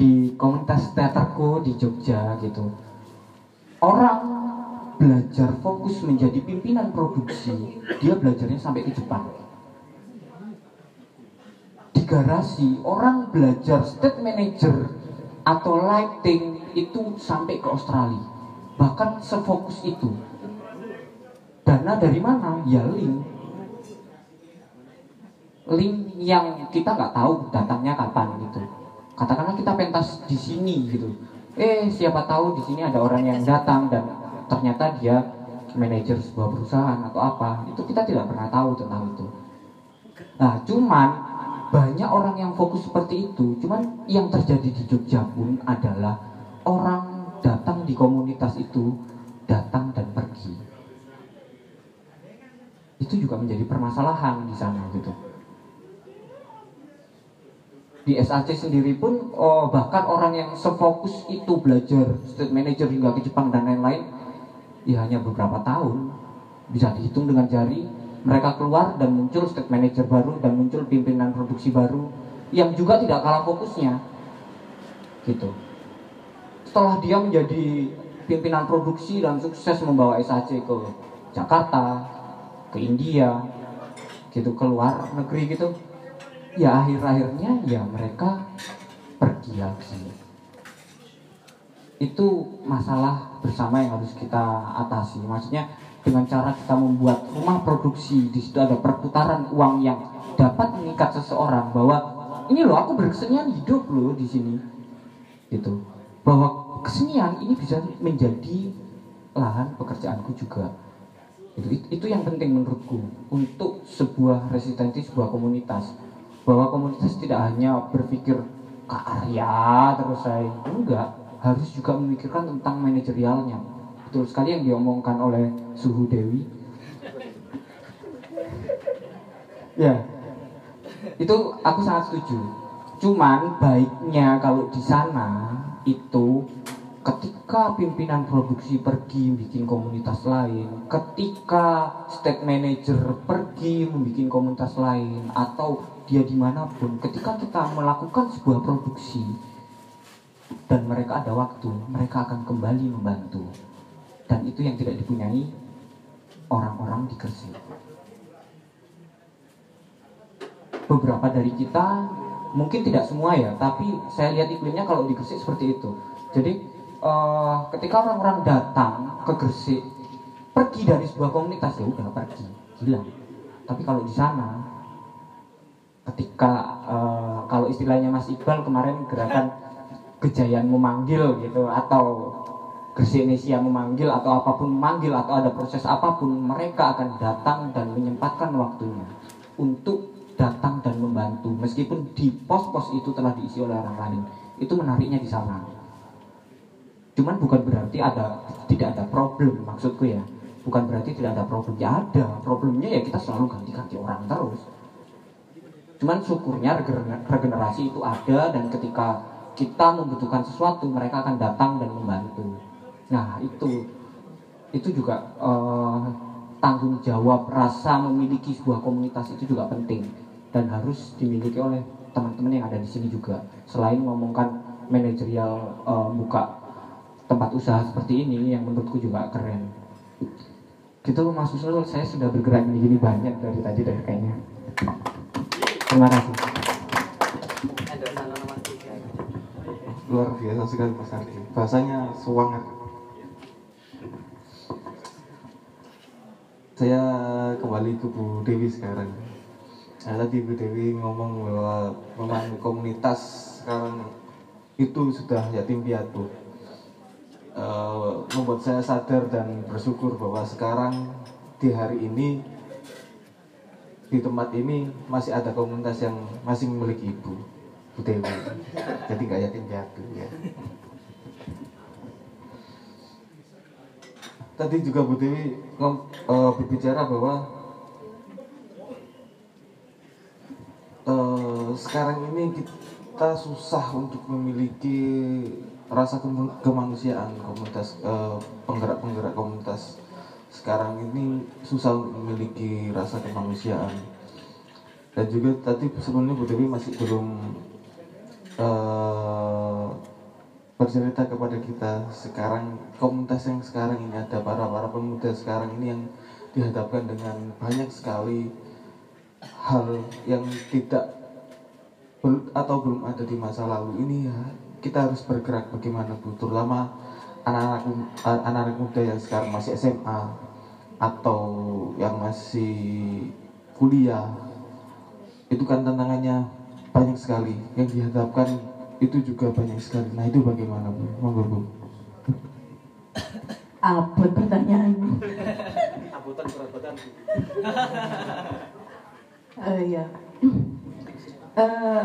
[SPEAKER 4] Di komunitas teaterku di Jogja gitu. Orang belajar fokus menjadi pimpinan produksi dia belajarnya sampai ke Jepang. Di garasi orang belajar state manager atau lighting itu sampai ke Australia. Bahkan sefokus itu. Dana dari mana? Ya link. Link yang kita nggak tahu datangnya kapan gitu. Katakanlah kita pentas di sini gitu. Eh siapa tahu di sini ada orang yang datang dan ternyata dia manajer sebuah perusahaan atau apa itu kita tidak pernah tahu tentang itu. Nah cuman banyak orang yang fokus seperti itu cuman yang terjadi di Jogja pun adalah orang datang di komunitas itu datang dan pergi. Itu juga menjadi permasalahan di sana gitu. Di SAC sendiri pun oh, bahkan orang yang sefokus itu belajar state manager hingga ke Jepang dan lain-lain ya hanya beberapa tahun. Bisa dihitung dengan jari mereka keluar dan muncul state manager baru dan muncul pimpinan produksi baru yang juga tidak kalah fokusnya. Gitu. Setelah dia menjadi pimpinan produksi dan sukses membawa SAC ke Jakarta ke India gitu keluar negeri gitu ya akhir-akhirnya ya mereka pergi lagi. Itu masalah bersama yang harus kita atasi. Maksudnya dengan cara kita membuat rumah produksi di situ ada perputaran uang yang dapat mengikat seseorang bahwa ini loh aku berkesenian hidup loh di sini. Itu bahwa kesenian ini bisa menjadi lahan pekerjaanku juga. Itu itu yang penting menurutku untuk sebuah resistensi sebuah komunitas. Bahwa komunitas tidak hanya berpikir karya terus saya enggak harus juga memikirkan tentang manajerialnya. Betul sekali yang diomongkan oleh Suhu Dewi. Ya. Itu aku sangat setuju. Cuman baiknya kalau di sana itu ketika pimpinan produksi pergi bikin komunitas lain, ketika state manager pergi membuat komunitas lain, atau dia di mana pun, ketika kita melakukan sebuah produksi dan mereka ada waktu, mereka akan kembali membantu. Dan itu yang tidak dipunyai orang-orang di Gresik. Beberapa dari kita, mungkin tidak semua ya, tapi saya lihat iklimnya kalau di Gresik seperti itu. Jadi uh, ketika orang-orang datang ke Gresik pergi dari sebuah komunitas ya udah pergi hilang tapi kalau di sana ketika uh, kalau istilahnya Mas Iqbal kemarin gerakan kejayaan memanggil gitu atau Gresik Indonesia memanggil atau apa pun memanggil atau ada proses apa pun mereka akan datang dan menyempatkan waktunya untuk datang dan membantu meskipun di pos-pos itu telah diisi oleh orang lain itu menariknya di sana Cuman bukan berarti ada tidak ada problem maksudku ya. Bukan berarti tidak ada problem. Ya ada. Problemnya ya kita selalu ganti-ganti orang terus. Cuman syukurnya regenerasi itu ada dan ketika kita membutuhkan sesuatu mereka akan datang dan membantu. Nah itu. Itu juga uh, tanggung jawab rasa memiliki sebuah komunitas itu juga penting dan harus dimiliki oleh teman-teman yang ada di sini juga. Selain ngomongkan manajerial uh, buka tempat usaha seperti ini yang menurutku juga keren. Gitu Mas Usul saya sudah bergerak gini banyak dari tadi dari kayaknya. Terima kasih
[SPEAKER 3] luar biasa sekali Mas Ardi bahasanya semangat saya kembali ke Bu Dewi sekarang. Nah, tadi Bu Dewi. Ngomong bahwa memang komunitas sekarang itu sudah yatim piatu. Uh, membuat saya sadar dan bersyukur bahwa sekarang di hari ini di tempat ini masih ada komunitas yang masih memiliki ibu Bu Dewi jadi nggak yakin jatuh ya. Tadi juga Bu Dewi uh, berbicara bahwa uh, sekarang ini kita susah untuk memiliki rasa kemanusiaan komunitas eh, penggerak-penggerak komunitas. Sekarang ini susah memiliki rasa kemanusiaan. Dan juga tadi sebelumnya Bu Dewi masih belum bercerita kepada kita sekarang komunitas yang sekarang ini ada para para pemuda sekarang ini yang dihadapkan dengan banyak sekali hal yang tidak atau belum ada di masa lalu ini ya kita harus bergerak bagaimana Bu terutama anak-anak anak-anak muda yang sekarang masih SMA atau yang masih kuliah. Itu kan tantangannya banyak sekali. Yang dihadapkan itu juga banyak sekali. Nah itu bagaimana Bu? Monggo Bu.
[SPEAKER 5] Apa pertanyaan.
[SPEAKER 6] Abutan perabotan.
[SPEAKER 5] Uh, ya uh,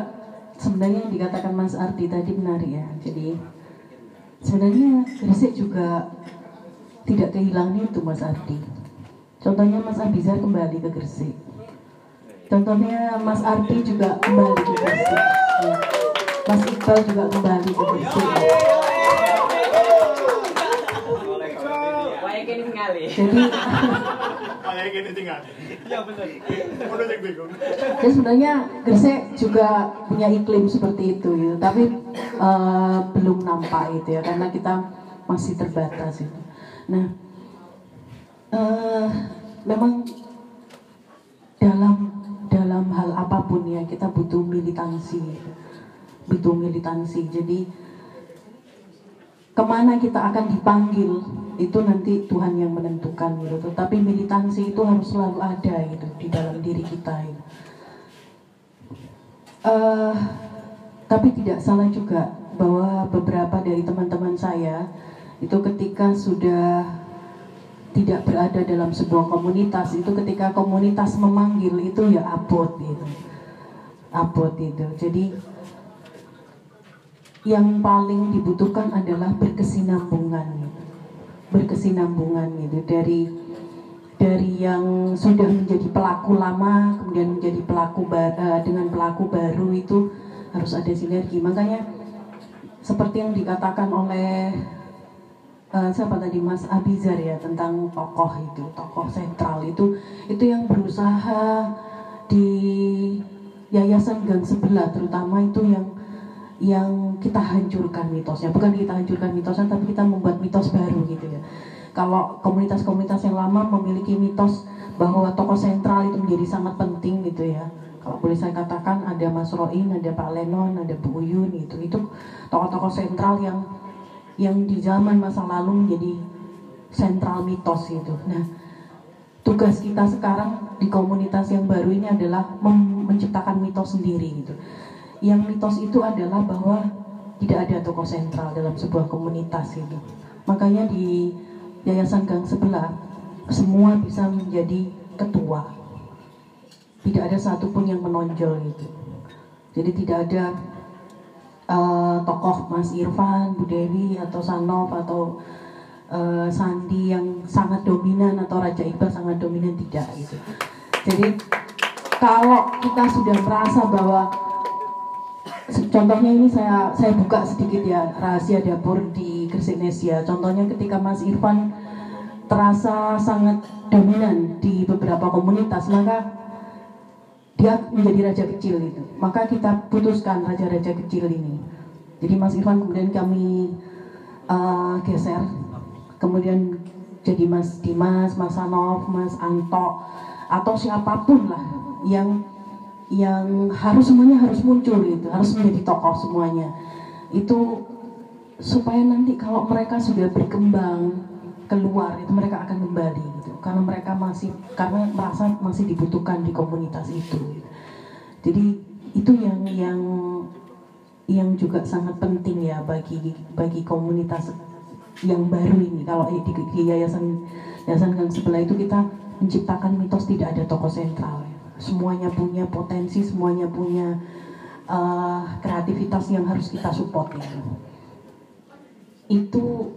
[SPEAKER 5] sebenarnya yang dikatakan Mas Ardi tadi benar ya. Jadi sebenarnya Gresik juga tidak kehilangan itu Mas Ardi. Contohnya Mas Abizar kembali ke Gresik. Contohnya Mas Ardi juga kembali ke Gresik. Ya. Mas Iqbal juga kembali ke Gresik. Jadi
[SPEAKER 6] Iya benar.
[SPEAKER 5] Ya sebenarnya Gresik juga punya iklim seperti itu gitu, tapi uh, belum nampak itu ya karena kita masih terbatas itu. Nah, uh, memang dalam dalam hal apa pun ya kita butuh militansi, butuh militansi. Jadi ke mana kita akan dipanggil itu nanti Tuhan yang menentukan gitu. Tetapi militansi itu harus selalu ada gitu di dalam diri kita. Gitu. Uh, tapi tidak salah juga bahwa beberapa dari teman-teman saya itu ketika sudah tidak berada dalam sebuah komunitas. Itu ketika komunitas memanggil itu ya abot gitu abot itu. Jadi yang paling dibutuhkan adalah berkesinambungan gitu. berkesinambungan gitu. Dari dari yang sudah menjadi pelaku lama kemudian menjadi pelaku uh, dengan pelaku baru itu harus ada sinergi. Makanya seperti yang dikatakan oleh eh, siapa tadi? Mas Abizar ya tentang tokoh itu, tokoh sentral itu. Itu yang berusaha di yayasan gang sebelah terutama itu yang yang kita hancurkan mitosnya. Bukan kita hancurkan mitosnya tapi kita membuat mitos baru gitu ya. Kalau komunitas-komunitas yang lama memiliki mitos bahwa tokoh sentral itu menjadi sangat penting gitu ya. Kalau boleh saya katakan ada Mas Roin, ada Pak Lenon, ada Bu Uyun gitu. Itu tokoh-tokoh sentral yang yang di zaman masa lalu menjadi sentral mitos gitu. Nah, tugas kita sekarang di komunitas yang baru ini adalah menciptakan mitos sendiri gitu. Yang mitos itu adalah bahwa tidak ada tokoh sentral dalam sebuah komunitas gitu. Makanya di Yayasan Gang sebelah semua bisa menjadi ketua. Tidak ada satupun yang menonjol gitu. Jadi tidak ada eh, tokoh Mas Irfan, Bu Dewi atau Sanov atau eh, Sandi yang sangat dominan atau Raja Iqbal sangat dominan tidak gitu. Jadi kalau kita sudah merasa bahwa contohnya ini saya saya buka sedikit ya rahasia dapur di Gresik-Nesia. Contohnya ketika Mas Irfan terasa sangat dominan di beberapa komunitas, maka dia menjadi raja kecil itu. Maka kita putuskan raja-raja kecil ini. Jadi Mas Irfan kemudian kami uh, geser, kemudian jadi Mas Dimas, Mas Sanov, Mas Anto, atau siapa pun lah yang yang harus semuanya harus muncul gitu, harus menjadi tokoh semuanya. Itu supaya nanti kalau mereka sudah berkembang keluar itu mereka akan kembali gitu karena mereka masih karena merasa masih dibutuhkan di komunitas itu jadi itu yang yang yang juga sangat penting ya bagi bagi komunitas yang baru ini kalau di, di yayasan yayasan gang sebelah itu kita menciptakan mitos tidak ada tokoh sentral ya. semuanya punya potensi semuanya punya uh, kreativitas yang harus kita support gitu. itu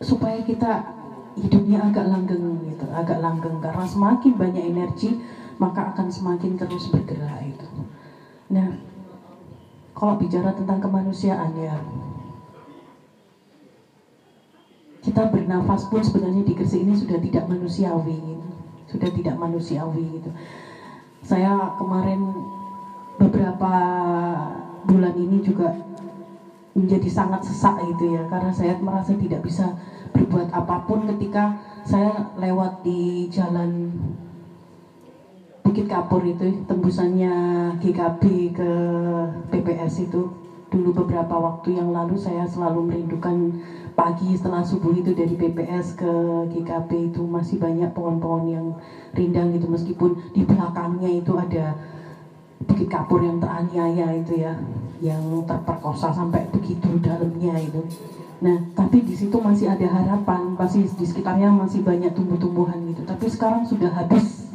[SPEAKER 5] supaya kita hidupnya agak langgeng gitu, agak langgeng karena semakin banyak energi maka akan semakin terus bergerak itu. Nah, kalau bicara tentang kemanusiaan ya, kita bernafas pun sebenarnya di Gresik ini sudah tidak manusiawi, sudah tidak manusiawi gitu. Saya kemarin beberapa bulan ini juga menjadi sangat sesak gitu ya karena saya merasa tidak bisa berbuat apa pun ketika saya lewat di jalan Bukit Kapur itu tembusannya GKB ke PPS itu dulu beberapa waktu yang lalu saya selalu merindukan pagi setelah subuh itu dari PPS ke GKB itu masih banyak pohon-pohon yang rindang gitu meskipun di belakangnya itu ada Bukit Kapur yang teraniaya itu ya yang terperkosa sampai begitu dalamnya itu. Nah, tapi di situ masih ada harapan, masih di sekitarnya masih banyak tumbuh-tumbuhan gitu. Tapi sekarang sudah habis,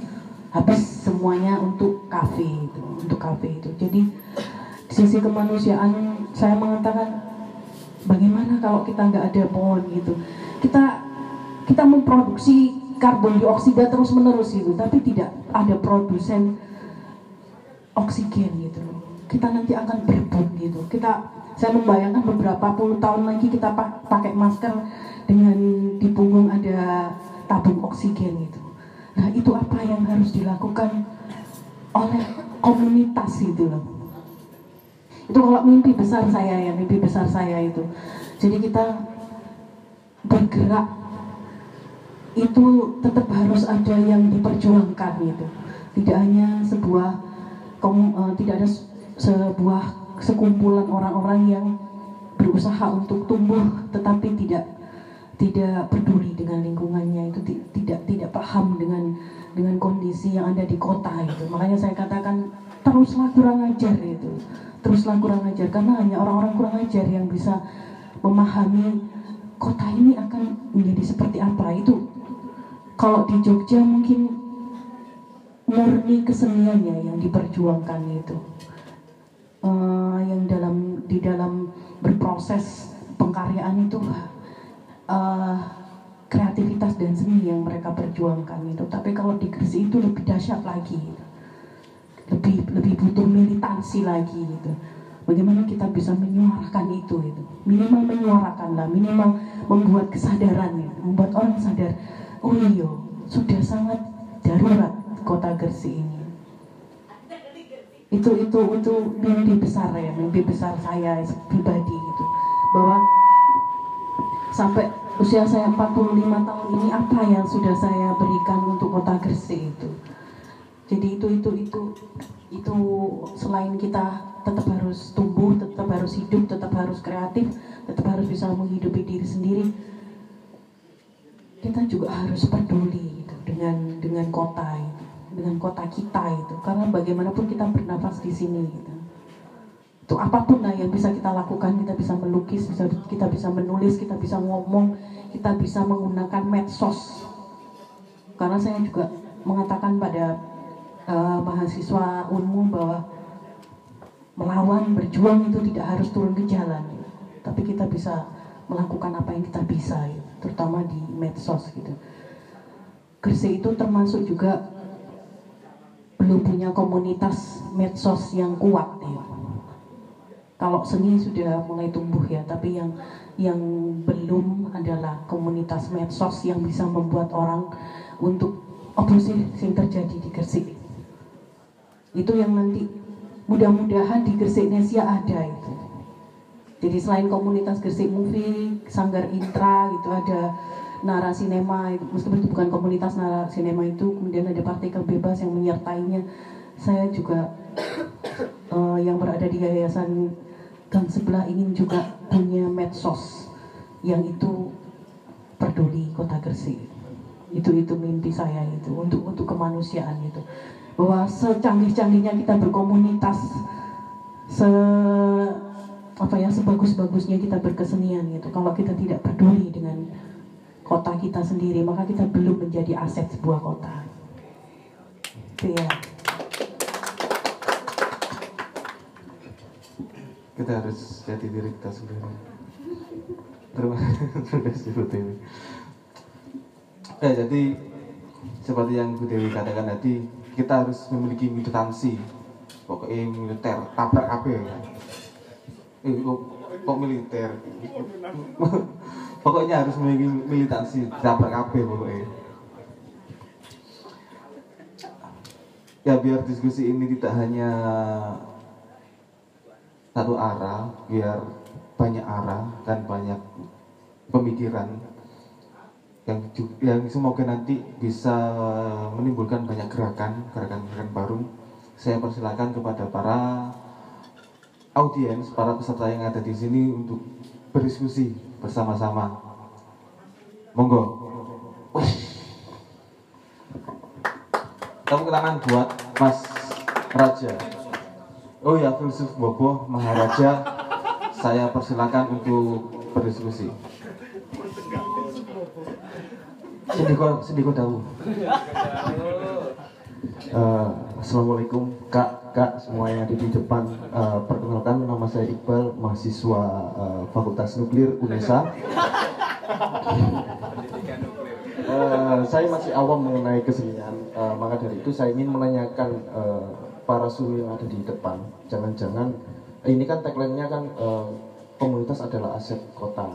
[SPEAKER 5] habis semuanya untuk kafe itu, untuk kafe itu. Jadi di sisi kemanusiaan saya mengatakan bagaimana kalau kita nggak ada pohon gitu. Kita kita memproduksi karbon dioksida terus menerus gitu, tapi tidak ada produsen oksigen gitu kita nanti akan berebut gitu. Kita saya membayangkan beberapa puluh tahun lagi kita pakai masker dengan di punggung ada tabung oksigen gitu. Nah itu apa yang harus dilakukan oleh komunitas itu loh. Itu kalau mimpi besar saya ya, mimpi besar saya itu. Jadi kita bergerak itu tetap harus ada yang diperjuangkan gitu. Tidak hanya sebuah uh, tidak ada sebuah sekumpulan orang-orang yang berusaha untuk tumbuh tetapi tidak tidak peduli dengan lingkungannya itu tidak tidak paham dengan dengan kondisi yang ada di kota itu. Makanya saya katakan teruslah kurang ajar itu. Teruslah kurang ajar karena hanya orang-orang kurang ajar yang bisa memahami kota ini akan menjadi seperti apa. Itu kalau di Jogja mungkin murni keseniannya yang diperjuangkan itu uh, yang dalam di dalam berproses pengkaryaan itu uh, kreativitas dan seni yang mereka perjuangkan itu. Tapi kalau di Gresik itu lebih dahsyat lagi, gitu. lebih lebih butuh militansi lagi gitu. bagaimana kita bisa menyuarakan itu itu minimal menyuarakan lah minimal membuat kesadaran ya, membuat orang sadar oh iya sudah sangat darurat kota Gresik ini itu itu itu mimpi besar ya mimpi besar saya pribadi gitu. Bahwa sampai usia saya 45 tahun ini apa yang sudah saya berikan untuk kota Gresik itu? Jadi itu itu itu itu selain kita tetap harus tumbuh tetap harus hidup tetap harus kreatif tetap harus bisa menghidupi diri sendiri kita juga harus peduli gitu, dengan dengan kota itu dengan kota kita itu karena bagaimanapun kita bernafas di sini gitu. Itu apa pun lah yang bisa kita lakukan kita bisa melukis bisa kita bisa menulis kita bisa ngomong kita bisa menggunakan medsos. Karena saya juga mengatakan pada uh, mahasiswa unmu bahwa melawan berjuang itu tidak harus turun ke jalan. Tapi kita bisa melakukan apa yang kita bisa gitu, terutama di medsos gitu. Gresik itu termasuk juga belum punya komunitas medsos yang kuat ya. Kalau seni sudah mulai tumbuh ya, tapi yang yang belum adalah komunitas medsos yang bisa membuat orang untuk oposisi yang terjadi di Gresik. Itu yang nanti mudah-mudahan di Gresik Nesia ada itu. Jadi selain komunitas Gresik Movie, Sanggar Intra gitu ada Nara Sinema itu meskipun itu bukan komunitas Nara Sinema itu kemudian ada partikel bebas yang menyertainya. Saya juga uh, [coughs] yang berada di yayasan gang sebelah ingin juga punya medsos yang itu peduli kota Gresik. Itu itu mimpi saya itu untuk untuk kemanusiaan itu. Bahwa secanggih-canggihnya kita berkomunitas se apa ya sebagus-bagusnya kita berkesenian gitu. Kalau kita tidak peduli dengan kota kita sendiri, maka kita belum menjadi aset sebuah kota. Itu ya.
[SPEAKER 3] Kita harus jadi diri kita sendiri. Terima kasih Bu Dewi. Ya, jadi seperti yang Bu Dewi katakan tadi, kita harus memiliki militansi. Pokoknya militer, tabrak apa ya? Eh, kok, kok militer? [laughs] pokoknya harus memiliki militansi dapat kabeh pokoknya. Ya biar diskusi ini tidak hanya satu arah biar banyak arah dan banyak pemikiran yang yang semoga nanti bisa menimbulkan banyak gerakan gerakan-gerakan baru. Saya persilakan kepada para audiens para peserta yang ada di sini untuk berdiskusi bersama-sama. Monggo. Tepuk tangan buat Mas Raja. Oh ya, filsuf Bobo Maharaja. Saya persilakan untuk berdiskusi. Sendiko, sendiko tahu.
[SPEAKER 7] Uh, Assalamualaikum Kak, Kak semua yang ada di depan. Uh, Perkenalkan nama saya Iqbal Mahasiswa uh, Fakultas Nuklir UNESA. Uh, Saya masih awam mengenai kesenian. Uh, Maka dari itu saya ingin menanyakan uh, para suhu yang ada di depan. Jangan-jangan Ini kan tagline-nya kan uh, Komunitas adalah aset kota.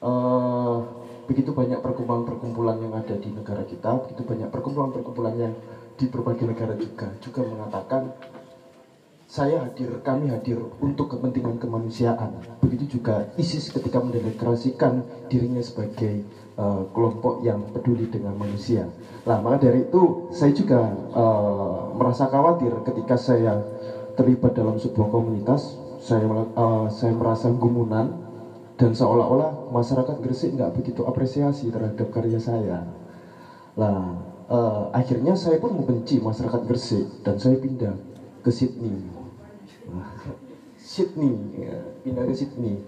[SPEAKER 7] Uh, Begitu banyak perkumpulan-perkumpulan yang ada di negara kita Begitu banyak perkumpulan-perkumpulan yang di berbagai negara juga juga mengatakan saya hadir, kami hadir untuk kepentingan kemanusiaan. Begitu juga ISIS ketika mendeklarasikan dirinya sebagai uh, kelompok yang peduli dengan manusia. Nah, maka dari itu saya juga uh, merasa khawatir ketika saya terlibat dalam sebuah komunitas. Saya uh, saya merasa gumunan dan seolah-olah masyarakat Gresik nggak begitu apresiasi terhadap karya saya. Nah, uh, akhirnya saya pun membenci masyarakat Gresik dan saya pindah ke Sydney. [laughs] Sydney, ya, pindah ke Sydney.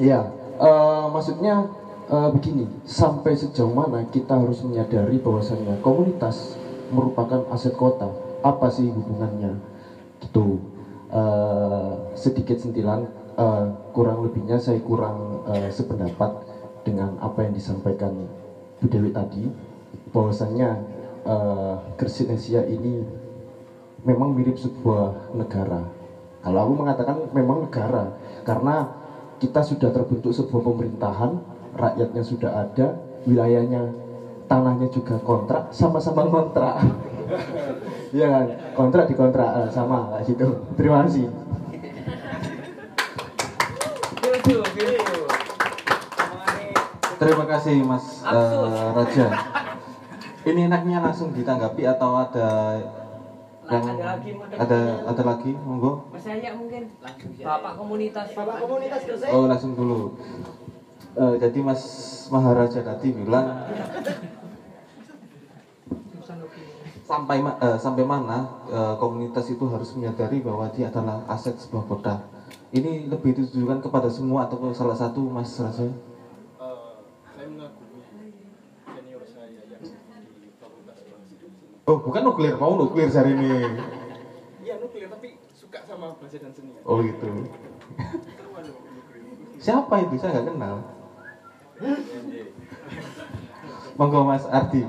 [SPEAKER 7] Ya, uh, maksudnya uh, begini, sampai sejauh mana kita harus menyadari bahwasanya komunitas merupakan aset kota. Apa sih hubungannya? Gitu. Uh, sedikit sentilan, uh, kurang lebihnya saya kurang uh, sependapat dengan apa yang disampaikan Bu Dewi tadi bahwasanya uh, Gresik Nesia ini memang mirip sebuah negara. Kalau aku mengatakan memang negara karena kita sudah terbentuk sebuah pemerintahan, rakyatnya sudah ada, wilayahnya tanahnya juga kontrak, sama-sama kontrak. [laughs] Iya kan, kontrak di kontrak eh, sama gitu. Terima kasih.
[SPEAKER 3] Terima kasih Mas eh, Raja. Ini enaknya langsung ditanggapi atau ada yang
[SPEAKER 6] Ada lagi, ada
[SPEAKER 3] ada lagi monggo.
[SPEAKER 6] Mas saya mungkin Bapak komunitas. Bapak komunitas
[SPEAKER 3] Oh langsung dulu. Eh, jadi Mas Maharaja tadi bilang sampai ma- eh, sampai mana eh, komunitas itu harus menyadari bahwa dia adalah aset sebuah kota. Ini lebih ditujukan kepada semua atau ke salah satu Mas Raja? Oh bukan nuklir, mau nuklir hari ini.
[SPEAKER 1] Iya nuklir tapi suka sama bahasa dan seni.
[SPEAKER 3] Oh gitu. Siapa itu? Saya nggak kenal. Monggo Mas Ardi.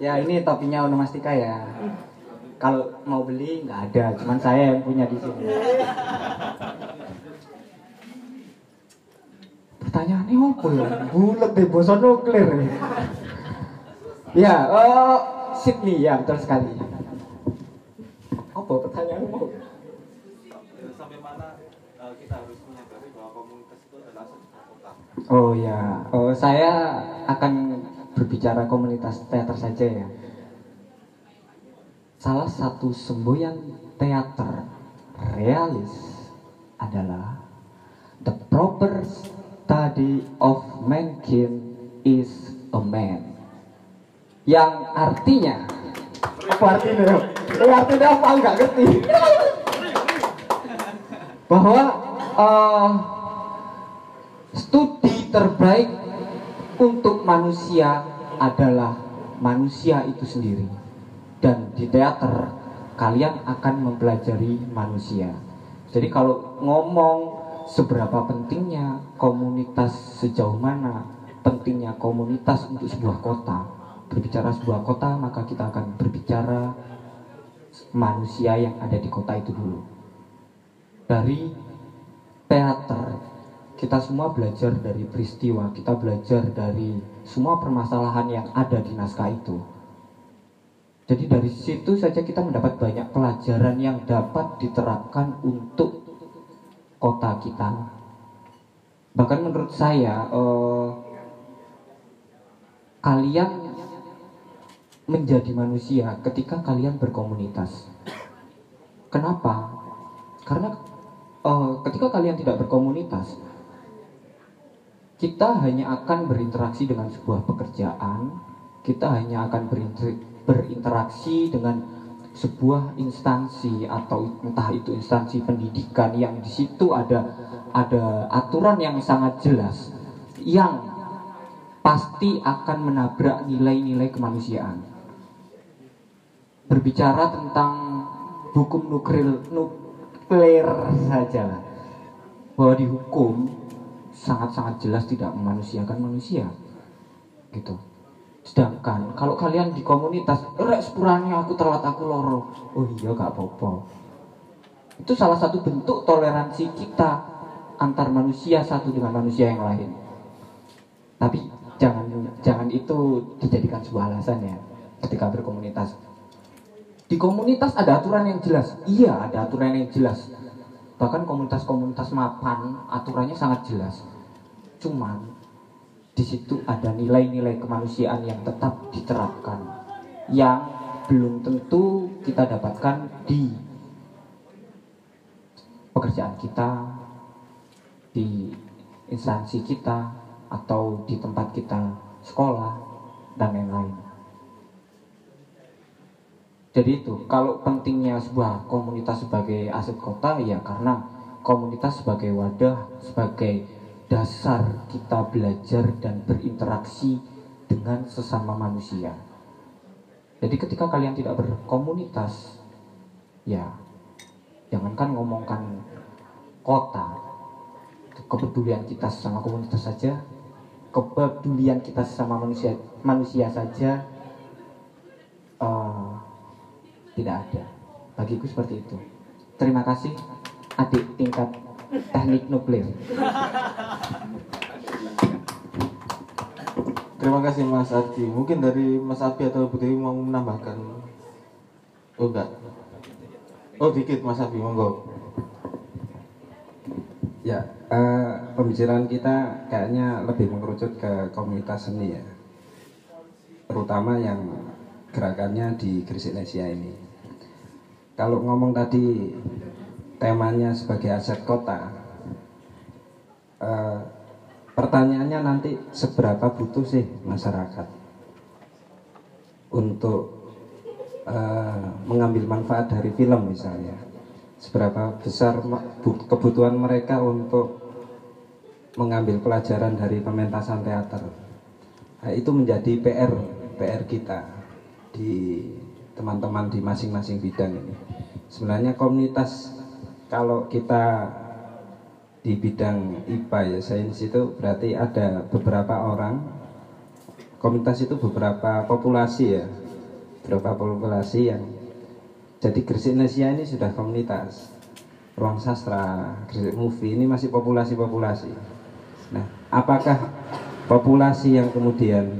[SPEAKER 4] Ya ini topinya onomastika ya. Kalau mau beli nggak ada, cuman saya yang punya di sini. Pertanyaannya apa ya? Bulat deh, bosan nuklir. ya, oh, Sydney ya betul sekali. Apa pertanyaanmu?
[SPEAKER 3] Sampai mana eh, kita harus menyadari bahwa komunitas itu adalah sebuah kota?
[SPEAKER 4] Oh ya, oh, saya akan berbicara komunitas teater saja ya. Salah satu semboyan teater realis adalah the proper study of mankind is a man. Yang artinya apa artinya? Eh, artinya apa? Enggak ngerti. Bahwa eh, studi terbaik untuk manusia adalah manusia itu sendiri. Dan di teater kalian akan mempelajari manusia. Jadi kalau ngomong seberapa pentingnya komunitas sejauh mana pentingnya komunitas untuk sebuah kota. Berbicara sebuah kota maka kita akan berbicara manusia yang ada di kota itu dulu. Dari teater kita semua belajar dari peristiwa, kita belajar dari semua permasalahan yang ada di naskah itu. Jadi dari situ saja kita mendapat banyak pelajaran yang dapat diterapkan untuk kota kita. Bahkan menurut saya, eh, kalian menjadi manusia ketika kalian berkomunitas. Kenapa? Karena eh, ketika kalian tidak berkomunitas, kita hanya akan berinteraksi dengan sebuah pekerjaan, kita hanya akan berinter- berinteraksi dengan sebuah instansi atau entah itu instansi pendidikan yang di situ ada ada aturan yang sangat jelas yang pasti akan menabrak nilai-nilai kemanusiaan. Berbicara tentang hukum nuklir nuklir saja bahwa di hukum sangat-sangat jelas tidak memanusiakan manusia gitu sedangkan kalau kalian di komunitas rek sepurane aku telat aku loro. Oh iya gak apa-apa. Itu salah satu bentuk toleransi kita antar manusia satu dengan manusia yang lain. Tapi jangan jangan itu dijadikan sebuah alasan ya ketika berkomunitas. Di komunitas ada aturan yang jelas. Iya ada aturan yang jelas. Bahkan komunitas-komunitas mapan aturannya sangat jelas. Cuman di situ ada nilai-nilai kemanusiaan yang tetap diterapkan yang belum tentu kita dapatkan di pekerjaan kita di instansi kita atau di tempat kita sekolah dan lain-lain. Jadi itu, kalau pentingnya sebuah komunitas sebagai aset kota ya karena komunitas sebagai wadah, sebagai dasar kita belajar dan berinteraksi dengan sesama manusia. Jadi ketika kalian tidak berkomunitas, ya jangankan ngomongkan kota, kepedulian kita sama komunitas saja kepedulian kita sama manusia manusia saja eh, tidak ada bagiku seperti itu terima kasih adik tingkat teknik nuklir
[SPEAKER 3] Terima kasih Mas Ardi. Mungkin dari Mas Abi atau Bu Dewi mau menambahkan? Oh enggak. Oh dikit Mas Abi, monggo.
[SPEAKER 2] Ya, eh, pembicaraan kita kayaknya lebih mengerucut ke komunitas seni ya. Terutama yang gerakannya di Gresik Nesia ini. Kalau ngomong tadi temanya sebagai aset kota, eh, pertanyaannya nanti seberapa butuh sih masyarakat untuk eh, mengambil manfaat dari film misalnya? Seberapa besar kebutuhan mereka untuk mengambil pelajaran dari pementasan teater? Nah, itu menjadi PR PR kita di teman-teman di masing-masing bidang ini. Sebenarnya komunitas kalau kita di bidang IPA ya sains itu berarti ada beberapa orang. Komunitas itu beberapa populasi ya. Beberapa populasi yang jadi Gresik Nesia ini sudah komunitas. Ruang sastra Gresik Movie ini masih populasi-populasi. Nah apakah populasi yang kemudian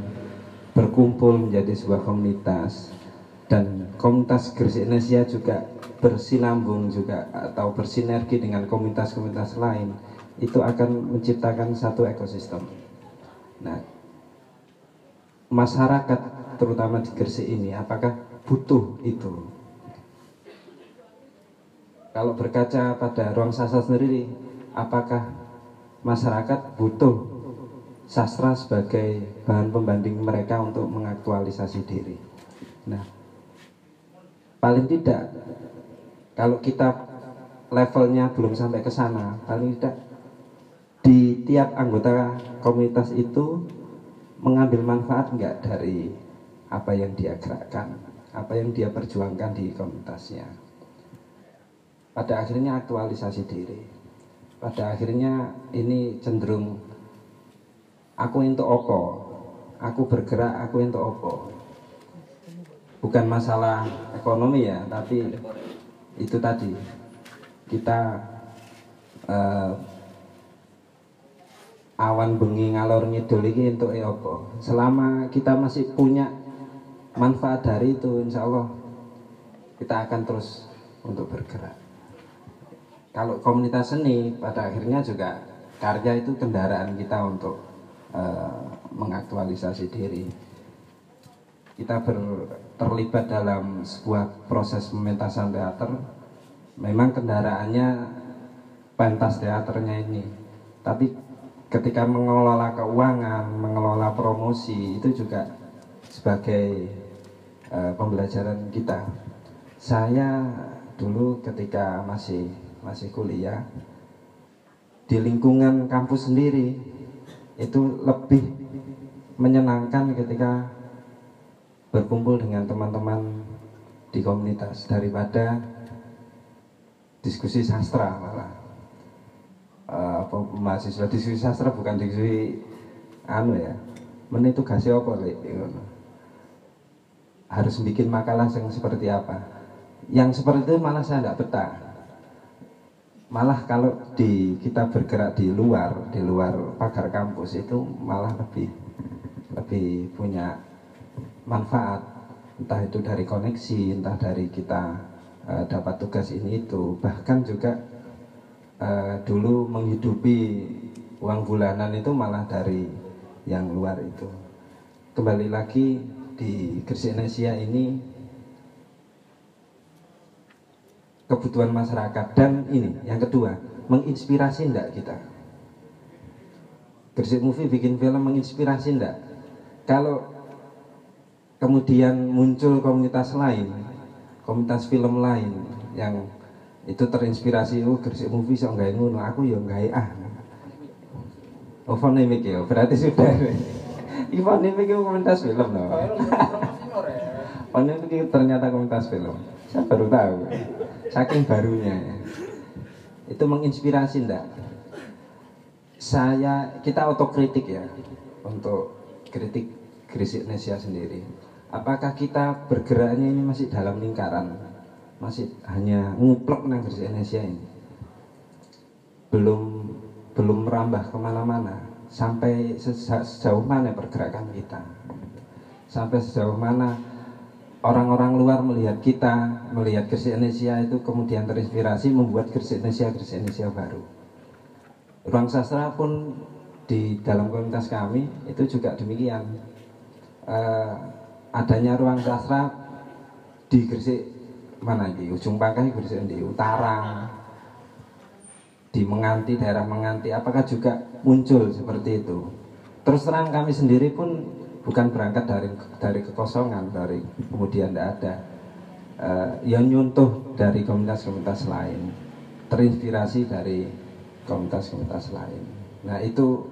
[SPEAKER 2] berkumpul menjadi sebuah komunitas dan komunitas Gresik Nesia juga bersinambung juga atau bersinergi dengan komunitas-komunitas lain itu akan menciptakan satu ekosistem. Nah, masyarakat terutama di Gresik ini apakah butuh itu? Kalau berkaca pada ruang sastra sendiri, apakah masyarakat butuh sastra sebagai bahan pembanding mereka untuk mengaktualisasi diri? Nah, paling tidak kalau kita levelnya belum sampai ke sana, paling tidak di tiap anggota komunitas itu mengambil manfaat enggak dari apa yang dia gerakkan, apa yang dia perjuangkan di komunitasnya. Pada akhirnya aktualisasi diri. Pada akhirnya ini cenderung aku untuk opo, aku bergerak, aku untuk opo. Bukan masalah ekonomi ya, tapi itu tadi. Kita eh, awan bengi ngalor ngidul ini untuk apa? Selama kita masih punya manfaat dari itu insya Allah kita akan terus untuk bergerak. Kalau komunitas seni pada akhirnya juga karya itu kendaraan kita untuk eh, mengaktualisasi diri. Kita ber- terlibat dalam sebuah proses pementasan teater memang kendaraannya pentas teaternya ini. Tapi ketika mengelola keuangan mengelola promosi itu juga sebagai eh, pembelajaran kita. Saya dulu ketika masih masih kuliah di lingkungan kampus sendiri itu lebih menyenangkan ketika berkumpul dengan teman-teman di komunitas daripada diskusi sastra malah. Apa mahasiswa diskusi sastra bukan diskusi anu ya men itu kasih apa harus bikin makalah yang seperti apa. Yang seperti itu malah saya tidak betah. Malah kalau di kita bergerak di luar di luar pagar kampus itu malah lebih lebih punya manfaat. Entah itu dari koneksi entah dari kita eh, dapat tugas ini itu. Bahkan juga eh, dulu menghidupi uang bulanan itu malah dari yang luar itu. Kembali lagi di Gresik Nesia ini kebutuhan masyarakat. Dan ini yang kedua menginspirasi enggak kita? Gresik Movie bikin film menginspirasi enggak kalau kemudian muncul komunitas lain komunitas film lain yang itu terinspirasi oh Gresik Movie sok nggak ngono aku ya nggak ah Oh, Fonimik ya, berarti sudah. Ini Fonimik itu komunitas film loh. [laughs] Fonimik itu ternyata komunitas film. Saya baru tahu. Saking barunya. ya. Itu menginspirasi enggak? saya kita otokritik ya untuk kritik Gresik Indonesia sendiri. Apakah kita bergeraknya ini masih dalam lingkaran, masih hanya nguplek nang Gresik Indonesia ini, belum belum merambah ke mana-mana sampai sejauh mana pergerakan kita, sampai sejauh mana orang-orang luar melihat kita, melihat Gresik Indonesia itu kemudian terinspirasi membuat Gresik Indonesia Gresik Indonesia baru. Ruang sastra pun di dalam komunitas kami itu juga demikian. Eh, adanya ruang sastra di Gresik mana di ujung pangkai Gresik di utara, di Menganti daerah Menganti, apakah juga muncul seperti itu? Terus terang kami sendiri pun bukan berangkat dari dari kekosongan, dari kemudian tidak ada. Eh, yang nyuntuh dari komunitas-komunitas lain, terinspirasi dari komunitas-komunitas lain. Nah itu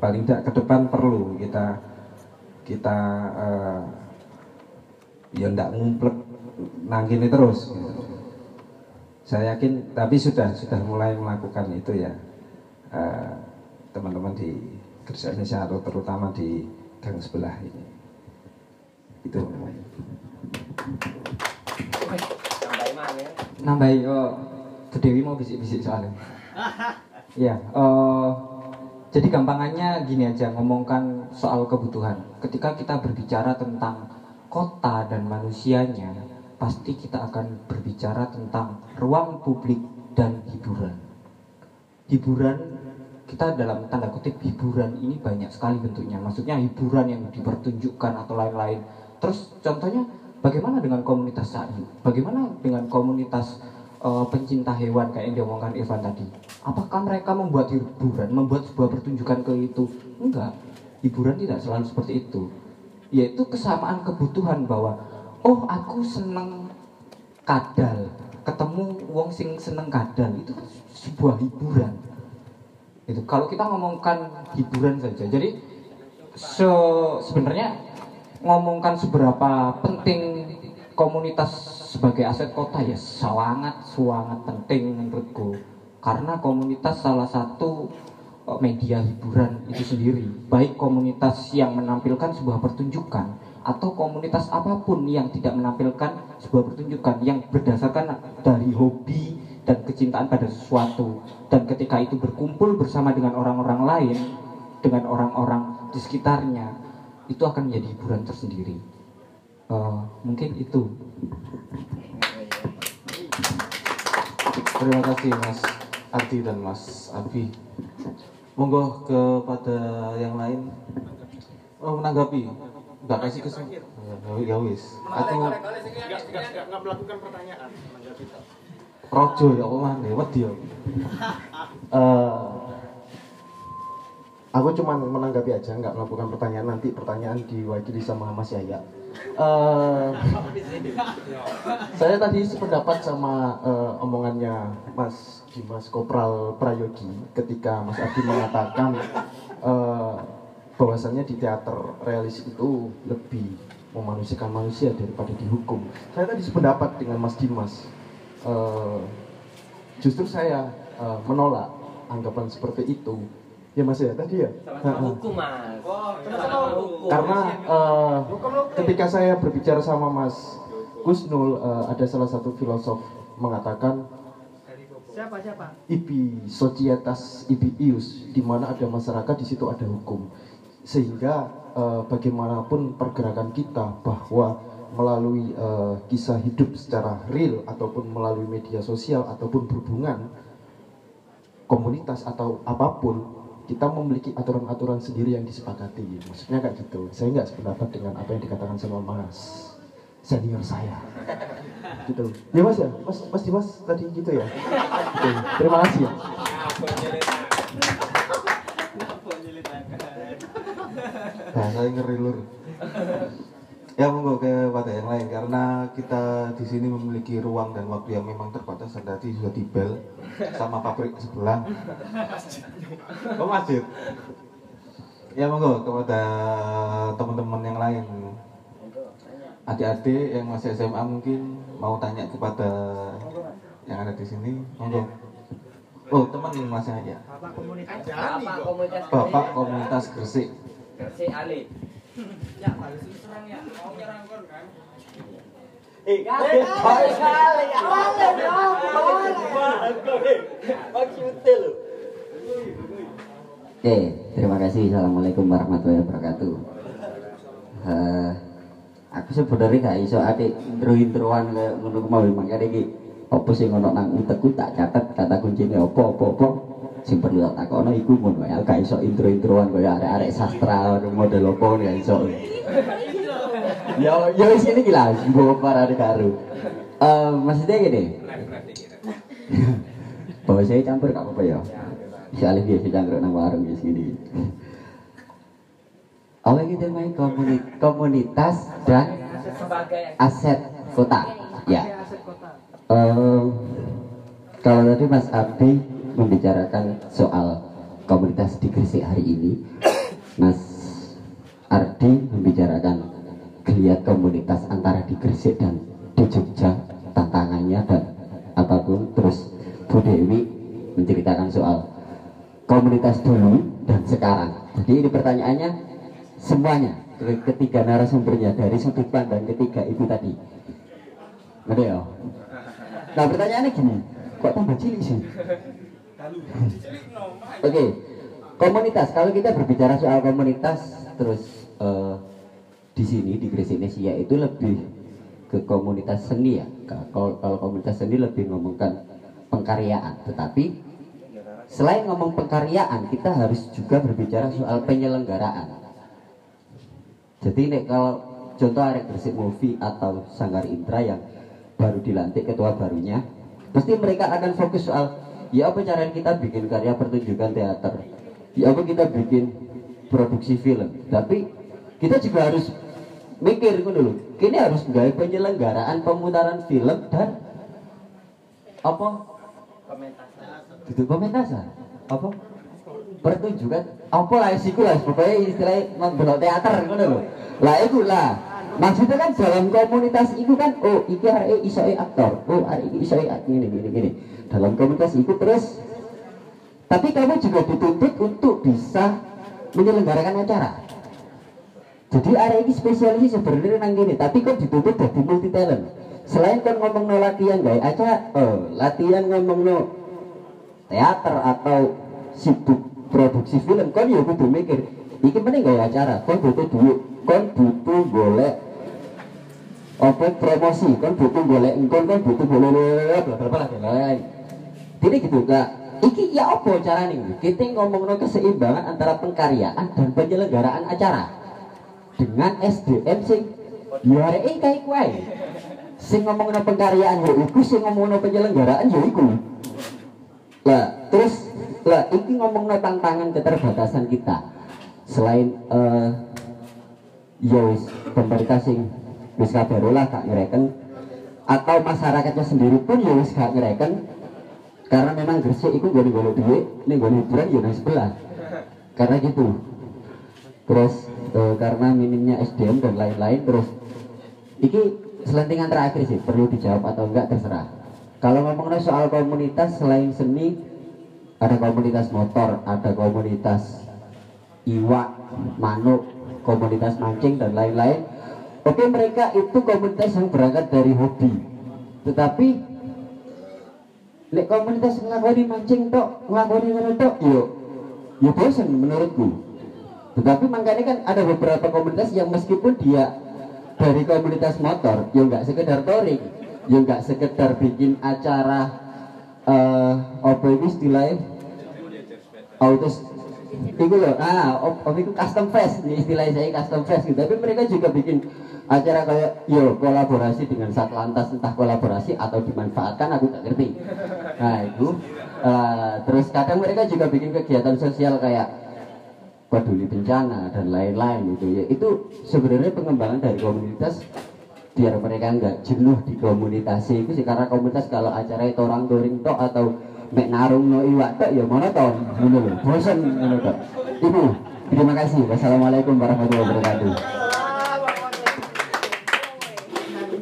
[SPEAKER 2] paling tidak ke depan perlu kita kita eh, ya ndak ngumplek nang kene terus. gitu. Saya yakin, tapi sudah sudah mulai melakukan itu ya eh, teman-teman di Gresik Indonesia atau terutama di gang sebelah ini. Itu.
[SPEAKER 6] Ya?
[SPEAKER 4] nambahi oh, Bu Dewi mau bisik-bisik soalnya [laughs] Iya, eh, jadi gampangannya gini aja ngomongkan soal kebutuhan. Ketika kita berbicara tentang kota dan manusianya, pasti kita akan berbicara tentang ruang publik dan hiburan. Hiburan kita dalam tanda kutip hiburan ini banyak sekali bentuknya. Maksudnya hiburan yang dipertunjukkan atau lain-lain. Terus contohnya bagaimana dengan komunitas sayu? Bagaimana dengan komunitas eh, pencinta hewan kayak yang diomongkan Irfan tadi? Apakah mereka membuat hiburan, membuat sebuah pertunjukan ke itu? Enggak. Hiburan tidak selalu seperti itu. Yaitu kesamaan kebutuhan bahwa oh aku seneng kadal, ketemu wong sing seneng kadal itu kan sebuah hiburan. Itu kalau kita ngomongkan hiburan saja. Jadi se- sebenarnya ngomongkan seberapa penting komunitas sebagai aset kota ya sangat sangat penting menurutku karena komunitas salah satu eh, media hiburan itu sendiri baik komunitas yang menampilkan sebuah pertunjukan atau komunitas apa pun yang tidak menampilkan sebuah pertunjukan yang berdasarkan dari hobi dan kecintaan pada sesuatu. Dan ketika itu berkumpul bersama dengan orang-orang lain dengan orang-orang di sekitarnya itu akan menjadi hiburan tersendiri. Eh, mungkin itu.
[SPEAKER 3] Terima kasih Mas Ardi dan Mas Abi. Monggo kepada yang lain. Oh menanggapi. Enggak kasih kesempatan. Ya, ya wis. Aku
[SPEAKER 1] nggak melakukan pertanyaan
[SPEAKER 3] rojo ya apa maneh wedi ya. [laughs]
[SPEAKER 7] Eh, aku cuma menanggapi aja, nggak melakukan pertanyaan. Nanti pertanyaan diwakili sama Mas Yaya. Eh, saya tadi sependapat sama eh, omongannya Mas Dimas Kopral Prayogi ketika Mas Adi mengatakan eh, bahwasannya di teater realis itu lebih memanusiakan manusia daripada dihukum. Saya tadi sependapat dengan Mas Dimas. Eh, justru saya eh, menolak anggapan seperti itu. Ya Mas ya tadi ya.
[SPEAKER 6] Sama-sama hukum mas. Sama-sama hukum.
[SPEAKER 7] Karena eh, ketika saya berbicara sama Mas Gusnul eh, ada salah satu filosof mengatakan
[SPEAKER 6] Siapa siapa?
[SPEAKER 7] ibi societas ibi ius di mana ada masyarakat di situ ada hukum sehingga eh, bagaimanapun pergerakan kita bahwa melalui eh, kisah hidup secara real ataupun melalui media sosial ataupun berhubungan komunitas atau apa pun kita memiliki aturan-aturan sendiri yang disepakati maksudnya kayak gitu. Saya nggak sependapat dengan apa yang dikatakan sama mas senior saya. [laughs] Gitu. Ya mas ya? Mas mas Dimas tadi gitu ya? Oke, terima kasih ya.
[SPEAKER 3] Nah, saya ngeri lur. [laughs] Ya monggo kepada yang lain karena kita di sini memiliki ruang dan waktu yang memang terbatas dan tadi sudah dibel sama pabrik sebelah. Oh masjid. Ya monggo kepada teman-teman yang lain. Adik-adik yang masih SMA mungkin mau tanya kepada yang ada di sini, monggo. Oh, teman Mas Yahya.
[SPEAKER 6] Bapak komunitas. Bapak komunitas.
[SPEAKER 3] Bapak komunitas Gresik.
[SPEAKER 6] Gresik Ali.
[SPEAKER 8] Oke, terima kasih. Assalamualaikum warahmatullahi wabarakatuh. Eh, aku sebenarnya gak iso adik intro-introan kayak ngono mau makanya iki apa sing ngono nang utekku tak catet kata kuncine apa apa apa sing perlu tak takono iku ngono ya gak iso intro-introan kaya arek-arek sastra model apa gak iso. Ya ya wis ini gila, mbok para karo. Eh maksudnya gini. [laughs] Bahwa saya campur gak apa-apa ya. Si Alif biasa campur nang warung di sini. Awal kita main komuni- komunitas dan aset kota. Ya. Eh, kalau tadi Mas Abdi membicarakan soal komunitas di Gresik hari ini, Mas Ardi membicarakan geliat komunitas antara di Gresik dan di Jogja, tantangannya dan apa pun. Terus Bu Dewi menceritakan soal komunitas dulu dan sekarang. Jadi ini pertanyaannya semuanya ke- ketiga narasumbernya dari sudut pandang ketiga itu tadi. Ngerti ya? Nah pertanyaannya gini, kok tambah cilik sih? Oke, komunitas. Kalau kita berbicara soal komunitas, terus eh, di sini di Gresik Nesia itu lebih ke komunitas seni ya. Kalau, kalau komunitas seni lebih ngomongkan pengkaryaan. Tetapi selain ngomong pengkaryaan, kita harus juga berbicara soal penyelenggaraan. Jadi nek kalau contoh Arek Gresik Movie atau Sanggar Intra yang baru dilantik ketua barunya, pasti mereka akan fokus soal ya apa cara kita bikin karya pertunjukan teater, ya apa kita bikin produksi film. Tapi kita juga harus mikir itu dulu, kini harus nggak penyelenggaraan pemutaran film dan apa? Duduk pementasan. Apa? Pertunjukan. Apa lah siku lah pokoknya istilahnya membelok teater ngono lho lah itu lah. Maksudnya kan dalam komunitas itu kan oh iki arek iso aktor. Oh arek iki iso gini gini gini dalam komunitas itu terus. Tapi kamu juga dituntut untuk bisa menyelenggarakan acara. Jadi arek iki spesialis sebenarnya nang gini tapi kok dituntut jadi multi talent selain kan ngomong no latihan gaya acara oh latihan ngomong no teater atau sibuk produksi film kan ya kudu mikir iki mending gaya acara kon butuh duit kon butuh golek apa promosi kon butuh golek kon kon butuh bla bla bla bla lain jadi gitu kak iki ya apa cara nih kita ngomong keseimbangan antara pengkaryaan dan penyelenggaraan acara dengan SDM sing ini kayak kue sing ngomong pengkaryaan ya iku sing ngomong penyelenggaraan ya iku. Lah terus lah ini ngomong tantangan keterbatasan kita. Selain eh ya wis pemerintah sing wis kabarolah gak ngereken atau masyarakatnya sendiri pun ya wis gak ngereken karena memang Gresik itu gue golek duit ini gue hiburan ya nang sebelah karena gitu. Terus eh, karena minimnya SDM dan lain-lain terus iki selentingan terakhir sih perlu dijawab atau enggak terserah. Kalau ngomongnya soal komunitas selain seni ada komunitas motor, ada komunitas iwak, manuk, komunitas mancing dan lain-lain. Oke mereka itu komunitas yang berangkat dari hobi, tetapi lek komunitas ngelakoni mancing tok, ngelakoni ngono tok, yo, yo bosan menurutku. Tetapi makanya kan ada beberapa komunitas yang meskipun dia dari komunitas motor, yo nggak sekedar touring, yo nggak sekedar bikin acara eh apa itu istilahnya autos itu loh ah itu custom fest nih istilahnya saya custom fest gitu tapi mereka juga bikin acara kayak yo kolaborasi dengan satlantas entah kolaborasi atau dimanfaatkan aku tak ngerti. Nah itu eh, terus kadang mereka juga bikin kegiatan sosial kayak peduli bencana dan lain-lain gitu. Ya itu sebenarnya pengembangan dari komunitas biar mereka nggak jenuh di komunitas itu sih. Karena komunitas kalau acara itu orang touring tok atau mek narung no iwak tok ya monoton bosen ngono tok. Ibu terima kasih. Wassalamualaikum warahmatullahi wabarakatuh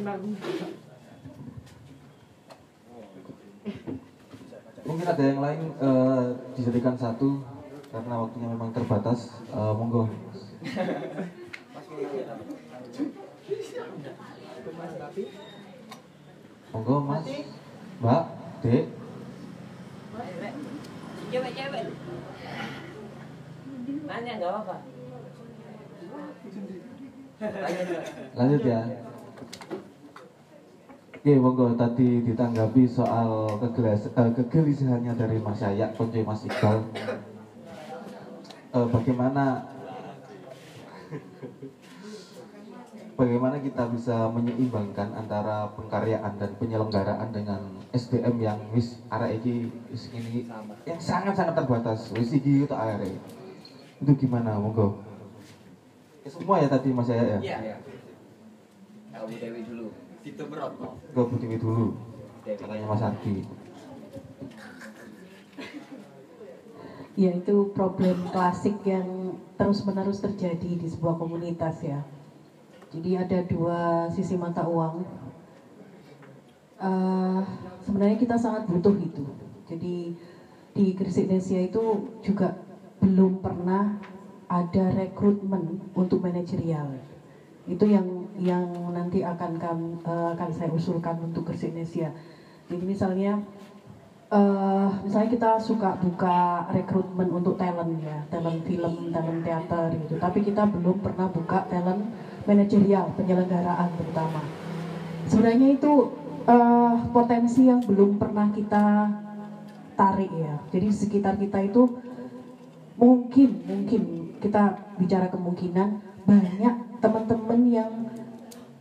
[SPEAKER 3] Mungkin ada yang lain eh, dijadikan satu karena waktunya memang terbatas. Eh, monggo. Monggo Mas, Mbak, Dek.
[SPEAKER 6] Cewek-cewek. Nanya nggak apa-apa.
[SPEAKER 3] Lanjut ya. Oke, monggo tadi ditanggapi soal kegelas, eh, kegelisahannya dari Mas Yayak, konco Mas Iqbal. Eh, bagaimana [laughs] bagaimana kita bisa menyeimbangkan antara pengkaryaan dan penyelenggaraan dengan SDM yang wis arek iki wis ini yang sangat sangat terbatas wis iki itu arek itu gimana monggo semua ya tadi Mas Yaya ya
[SPEAKER 6] Iya. Bu Dewi dulu. Itu berat kok.
[SPEAKER 3] Bu Dewi dulu katanya Mas Ardi
[SPEAKER 5] Ya itu problem klasik yang terus-menerus terjadi di sebuah komunitas ya. Jadi ada dua sisi mata uang. Eh, sebenarnya kita sangat butuh itu. Jadi di Gresik Nesia itu juga belum pernah ada rekrutmen untuk manajerial. Itu yang yang nanti akan kam- eh, akan saya usulkan untuk Gresik Nesia. Jadi misalnya eh misalnya kita suka buka rekrutmen untuk talent ya, talent film, talent teater gitu. Tapi kita belum pernah buka talent manajerial, penyelenggaraan terutama. Sebenarnya itu eh, potensi yang belum pernah kita tarik ya. Jadi sekitar kita itu mungkin mungkin kita bicara kemungkinan banyak teman-teman yang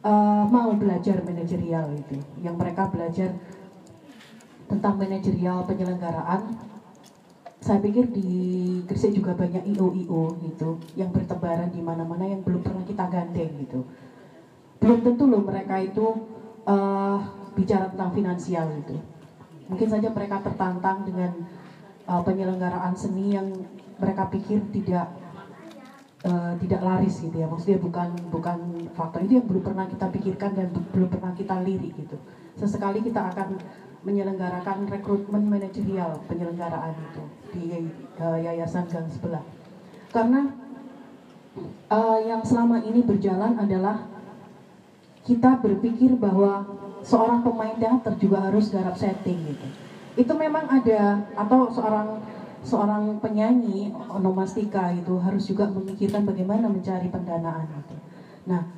[SPEAKER 5] eh, mau belajar manajerial itu, yang mereka belajar tentang manajerial penyelenggaraan saya pikir di Gresik juga banyak IO-IO gitu yang bertebaran di mana-mana yang belum pernah kita gandeng gitu. Belum tentu loh mereka itu eh, bicara tentang finansial gitu. Mungkin saja mereka tertantang dengan eh, penyelenggaraan seni yang mereka pikir tidak eh, tidak laris gitu ya. Maksudnya bukan bukan faktor itu yang belum pernah kita pikirkan dan belum pernah kita lirik gitu. Sesekali kita akan menyelenggarakan rekrutmen manajerial penyelenggaraan itu di eh, yayasan gang sebelah. Karena eh, yang selama ini berjalan adalah kita berpikir bahwa seorang pemain teater juga harus garap setting gitu. Itu memang ada atau seorang seorang penyanyi onomastika itu harus juga memikirkan bagaimana mencari pendanaan gitu. Nah,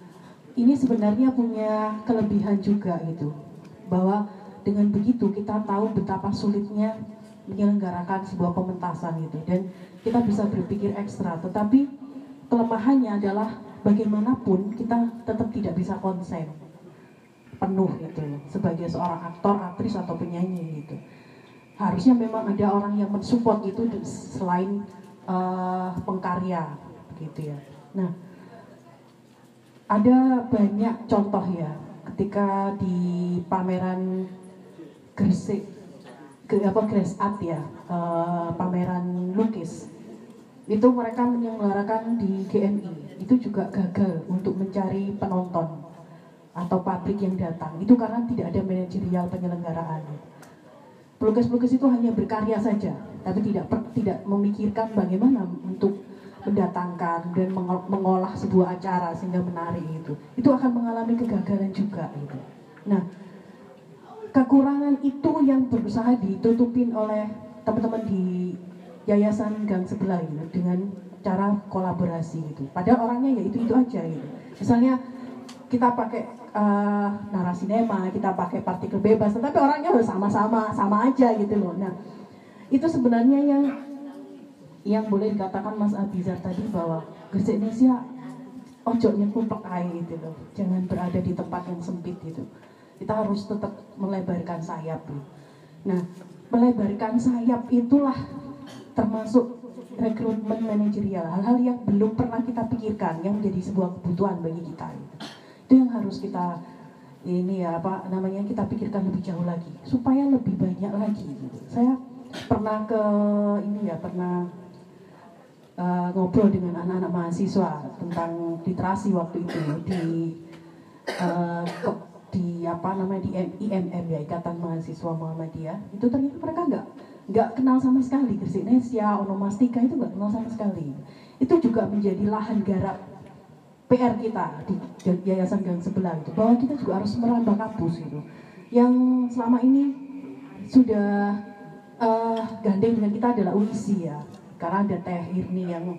[SPEAKER 5] ini sebenarnya punya kelebihan juga gitu. Bahwa dengan begitu kita tahu betapa sulitnya menyelenggarakan sebuah pementasan gitu dan kita bisa berpikir ekstra. Tetapi kelemahannya adalah bagaimanapun kita tetap tidak bisa konsen penuh gitu sebagai seorang aktor, aktris atau penyanyi gitu harusnya memang ada orang yang mensupport itu selain eh, pengkarya gitu ya. Nah, ada banyak contoh ya ketika di pameran Gresik apa Grace Art ya eh, pameran lukis itu mereka menyelenggarakan di GMI itu juga gagal untuk mencari penonton atau publik yang datang. Itu karena tidak ada manajerial penyelenggaraan pelukis-pelukis itu hanya berkarya saja, tapi tidak tidak memikirkan bagaimana untuk mendatangkan dan mengo- mengolah sebuah acara sehingga menarik itu. Itu akan mengalami kegagalan juga gitu. Nah, kekurangan itu yang berusaha ditutupin oleh teman-teman di yayasan gang sebelah gitu dengan cara kolaborasi gitu. Padahal orangnya ya itu itu aja gitu. Misalnya kita pakai eh, narasi sinema, kita pakai partikel bebas, tetapi orangnya udah sama-sama, sama aja gitu loh. Nah, itu sebenarnya yang yang boleh dikatakan Mas Abizar tadi bahwa Gresik Indonesia ojoknya kumpek air gitu loh. Jangan berada di tempat yang sempit gitu. Kita harus tetap melebarkan sayap. Gitu. Nah, melebarkan sayap itulah termasuk rekrutmen manajerial, hal-hal yang belum pernah kita pikirkan yang menjadi sebuah kebutuhan bagi kita. Gitu itu yang harus kita ini ya apa namanya kita pikirkan lebih jauh lagi. Supaya lebih banyak lagi. Saya pernah ke ini ya pernah uh, ngobrol dengan anak-anak mahasiswa tentang literasi waktu itu di uh, di apa namanya di IMM ya Ikatan Mahasiswa Muhammadiyah. Itu ternyata mereka nggak nggak kenal sama sekali. Gresik Nesia, Onomastika itu nggak kenal sama sekali. Itu juga menjadi lahan garap PR kita di Yayasan Gang Sebelah itu bahwa kita juga harus merambah kampus gitu. Yang selama ini sudah uh, gandeng dengan kita adalah UISI ya, karena ada Teh Irni yang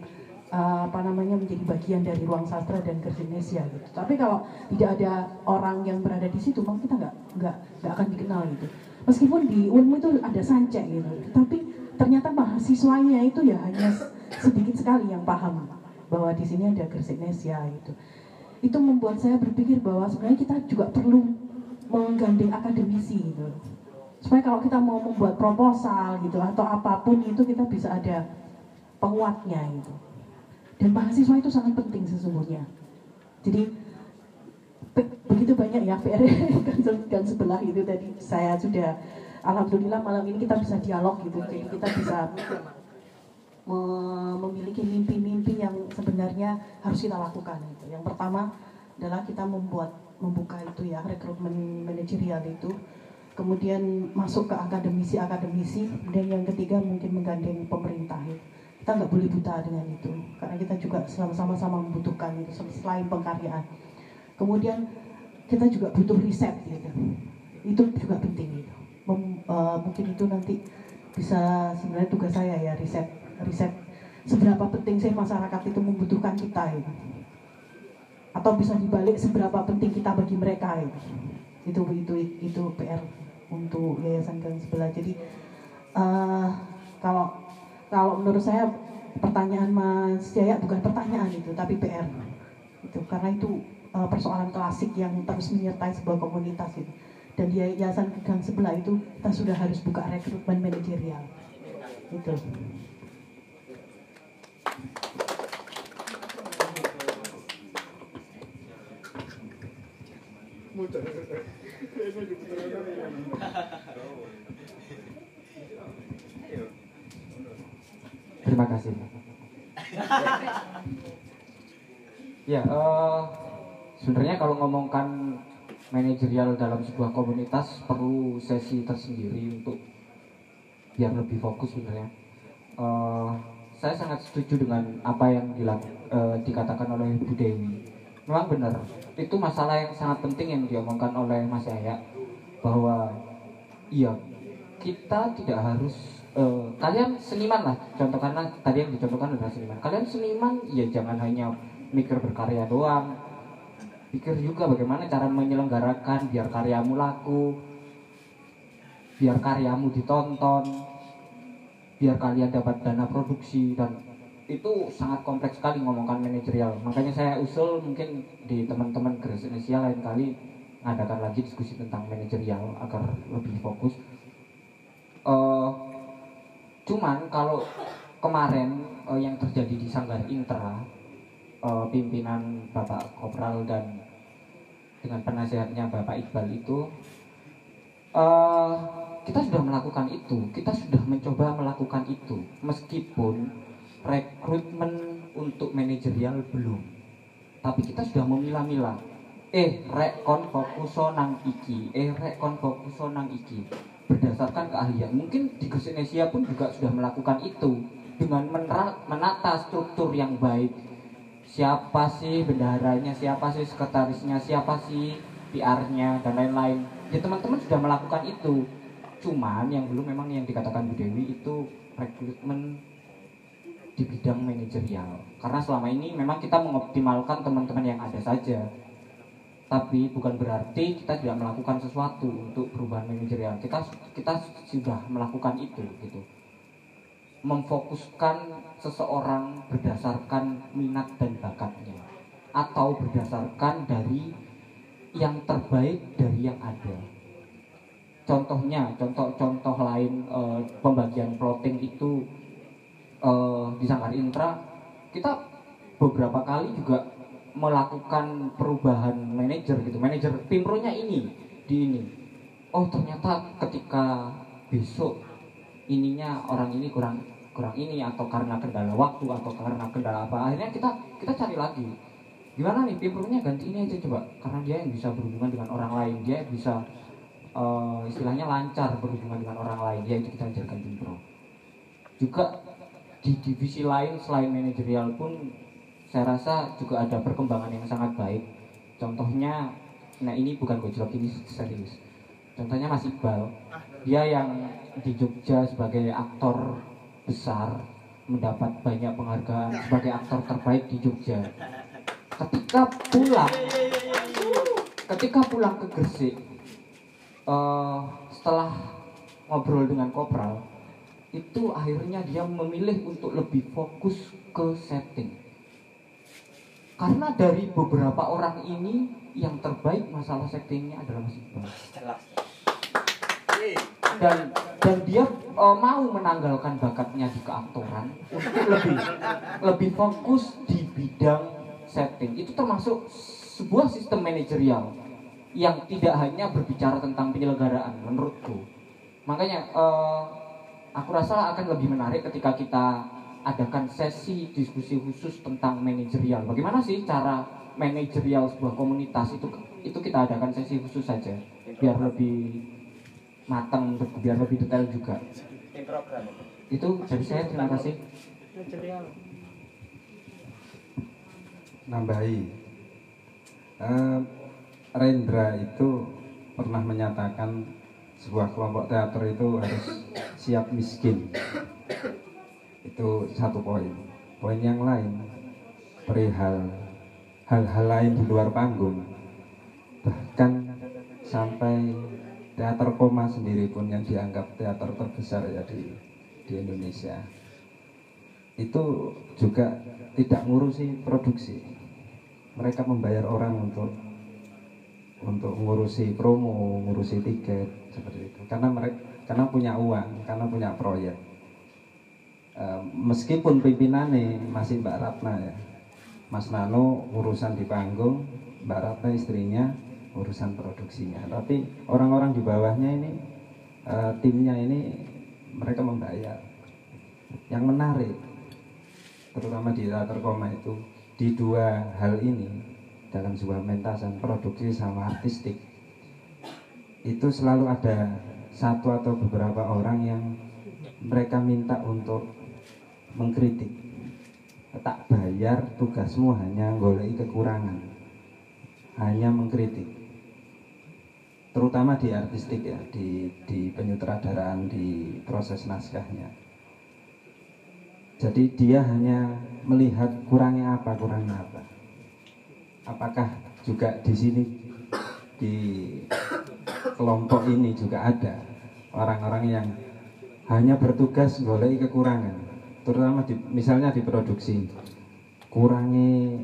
[SPEAKER 5] uh, apa namanya menjadi bagian dari ruang sastra dan Indonesia gitu. Tapi kalau tidak ada orang yang berada di situ, maka kita nggak nggak nggak akan dikenal gitu. Meskipun di UNMU itu ada sancek gitu, tapi ternyata mahasiswanya itu ya hanya sedikit sekali yang paham bahwa di sini ada Indonesia gitu. Itu membuat saya berpikir bahwa sebenarnya kita juga perlu menggandeng akademisi gitu. Supaya kalau kita mau membuat proposal gitu atau apa pun itu kita bisa ada penguatnya gitu. Dan mahasiswa itu sangat penting sesungguhnya. Jadi begitu banyak ya PR [laughs] dan sebelah itu tadi saya sudah alhamdulillah malam ini kita bisa dialog gitu jadi kita bisa memiliki mimpi-mimpi yang sebenarnya harus kita lakukan itu yang pertama adalah kita membuat membuka itu ya rekrutmen manajerial itu. Kemudian masuk ke akademisi-akademisi dan yang ketiga mungkin menggandeng pemerintah itu kita nggak boleh buta dengan itu karena kita juga sama-sama membutuhkan itu selain pengkaryaan. Kemudian kita juga butuh riset gitu. Itu juga penting gitu. Mem, uh, mungkin itu nanti bisa sebenarnya tugas saya ya riset riset seberapa penting sih masyarakat itu membutuhkan kita gitu atau bisa dibalik seberapa penting kita bagi mereka gitu. itu itu itu PR untuk yayasan dan sebelah. Jadi uh, kalau kalau menurut saya pertanyaan Mas Jaya bukan pertanyaan itu tapi PR itu karena itu uh, persoalan klasik yang terus menyertai sebuah komunitas itu dan di yayasan gang sebelah itu kita sudah harus buka rekrutmen manajerial. Itu
[SPEAKER 4] Terima kasih. ya, uh, sebenarnya kalau ngomongkan manajerial dalam sebuah komunitas perlu sesi tersendiri untuk biar lebih fokus sebenarnya. Uh, saya sangat setuju dengan apa yang dilang, uh, dikatakan oleh Bu Dewi. Memang benar, itu masalah yang sangat penting yang diomongkan oleh Mas Yaya bahwa iya kita tidak harus uh, kalian seniman lah. Contoh karena tadi yang dicontohkan adalah seniman. Kalian seniman ya jangan hanya mikir berkarya doang. Pikir juga bagaimana cara menyelenggarakan biar karyamu laku biar karyamu ditonton biar kalian dapat dana produksi dan itu sangat kompleks sekali ngomongkan manajerial. Makanya saya usul mungkin di teman-teman Grace Indonesia lain kali ngadakan lagi diskusi tentang manajerial agar lebih fokus. Uh, cuman kalau kemarin uh, yang terjadi di Sanggar Intra uh, pimpinan Bapak Kopral dan dengan penasehatnya Bapak Iqbal itu uh, kita sudah melakukan itu. Kita sudah mencoba melakukan itu. Meskipun rekrutmen untuk manajerial belum. Tapi kita sudah memilah-milah. Eh rek kon fokus nang iki. Eh rek kon fokus nang iki. Berdasarkan keahlian. Mungkin di Indonesia pun juga sudah melakukan itu. Dengan menata struktur yang baik. Siapa sih bendaharanya, siapa sih sekretarisnya, siapa sih PR-nya dan lain-lain. Ya teman-teman sudah melakukan itu. Cuman yang belum memang yang dikatakan Bu Dewi itu rekrutmen di bidang manajerial. Karena selama ini memang kita mengoptimalkan teman-teman yang ada saja. Tapi bukan berarti kita tidak melakukan sesuatu untuk perubahan manajerial. Kita kita sudah melakukan itu gitu. Memfokuskan seseorang berdasarkan minat dan bakatnya. Atau berdasarkan dari yang terbaik dari yang ada contohnya contoh-contoh lain e, pembagian plotting itu e, di Sanggar Intra kita beberapa kali juga melakukan perubahan manajer gitu. Manajer pimpronya ini di ini. Oh ternyata ketika besok ininya orang ini kurang kurang ini atau karena kendala waktu atau karena kendala apa akhirnya kita kita cari lagi. Gimana nih pimpronya ganti ini aja coba. Karena dia yang bisa berhubungan dengan orang lain dia bisa eh, istilahnya lancar berhubungan dengan orang lain yaitu kita ajarkan Jimpro juga di divisi lain selain manajerial pun saya rasa juga ada perkembangan yang sangat baik. Contohnya nah ini bukan gojlok ini serius. Contohnya Mas Iqbal. Dia yang di Jogja sebagai aktor besar mendapat banyak penghargaan sebagai aktor terbaik di Jogja. Ketika pulang ketika pulang ke Gresik eh, setelah ngobrol dengan Kopral itu akhirnya dia memilih untuk lebih fokus ke setting. Karena dari beberapa orang ini yang terbaik masalah settingnya adalah Mas Iqbal. Dan dan dia eh, mau menanggalkan bakatnya di keaktoran untuk lebih lebih fokus di bidang setting. Itu termasuk sebuah sistem manajerial yang tidak hanya berbicara tentang penyelenggaraan menurutku. Makanya eh, aku rasa akan lebih menarik ketika kita adakan sesi diskusi khusus tentang manajerial. Bagaimana sih cara manajerial sebuah komunitas? Itu itu kita adakan sesi khusus saja biar lebih matang untuk biar lebih detail juga.
[SPEAKER 6] Program.
[SPEAKER 4] itu dari saya terima kasih.
[SPEAKER 2] Nambahi. Eh, Rendra itu pernah menyatakan sebuah kelompok teater itu harus siap miskin. Itu satu poin. Poin yang lain perihal hal-hal lain di luar panggung. Bahkan sampai teater koma sendiri pun yang dianggap teater terbesar ya di di Indonesia. Itu juga tidak ngurusi produksi. Mereka membayar orang untuk untuk ngurusi promo, ngurusi tiket seperti itu. Karena mereka karena punya uang, karena punya proyek. E, meskipun pimpinannya masih Mbak Ratna ya, Mas Nano urusan di panggung, Mbak Ratna istrinya urusan produksinya. Tapi orang-orang di bawahnya ini e, timnya ini mereka membayar. Yang menarik, terutama di teater koma itu di dua hal ini dalam sebuah mentasan produksi sama artistik. Itu selalu ada satu atau beberapa orang yang mereka minta untuk mengkritik. Tak bayar tugasmu hanya golei kekurangan. Hanya mengkritik. Terutama di artistik ya di di penyutradaraan di proses naskahnya. Jadi dia hanya melihat kurangnya apa, kurangnya apa. Apakah juga di sini di kelompok ini juga ada orang-orang yang hanya bertugas golek kekurangan, terutama di, misalnya di produksi kurangi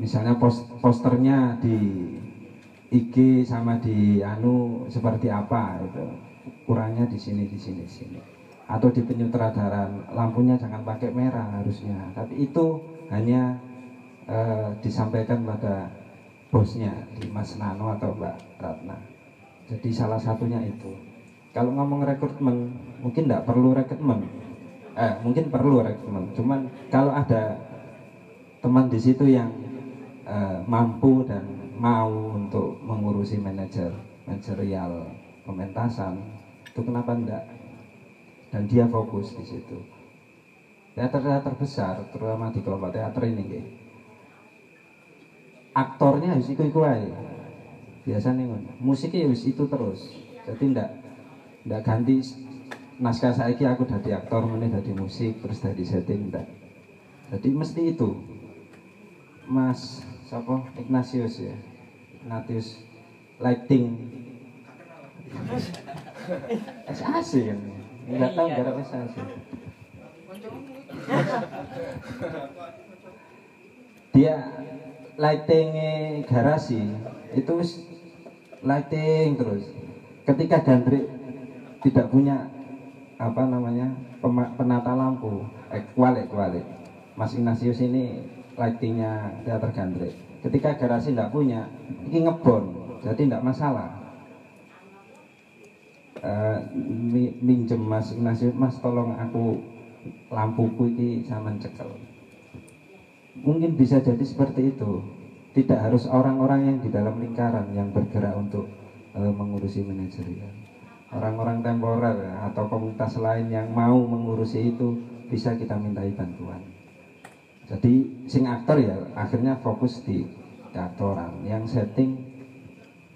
[SPEAKER 2] misalnya pos, posternya di IG sama di anu seperti apa itu kurangnya di sini di sini di sini. Atau di penyutradaran lampunya jangan pakai merah harusnya tapi itu hanya eh, disampaikan pada bosnya di Mas Nano atau Mbak Ratna. Jadi salah satunya itu. Kalau ngomong rekrutmen mungkin tidak perlu rekrutmen. Eh mungkin perlu rekrutmen. Cuman kalau ada teman di situ yang eh, mampu dan mau untuk mengurusi manajer manajerial pementasan itu kenapa enggak dan dia fokus di situ. Teater-teater besar, terutama di kelompok teater ini. Aktornya harus ikut ikut aja. Biasanya ngono. Musiknya harus itu terus. Jadi ndak ndak ganti naskah saiki aku dari aktor, meneh dari musik, terus dari setting ndak. Jadi mesti itu. Mas siapa Ignatius ya. Ignatius lighting. SAC kan. Enggak tahu gara SAC. Dia lightingnya garasi itu lighting terus. Ketika Gandrik tidak punya apa namanya penata lampu, eh, kualik kualik. Mas Ignatius ini lightingnya teater Gandrik. Ketika garasi tidak punya, ini ngebon, jadi tidak masalah. Mi- minjem Mas Ignatius, Mas tolong aku lampuku ini sama cekel. Mungkin bisa jadi seperti itu. Tidak harus orang-orang yang di dalam lingkaran yang bergerak untuk eh, mengurusi manajerial. Orang-orang temporer atau komunitas lain yang mau mengurusi itu bisa kita mintai bantuan. Jadi sing aktor ya akhirnya fokus di aktoran. Yang setting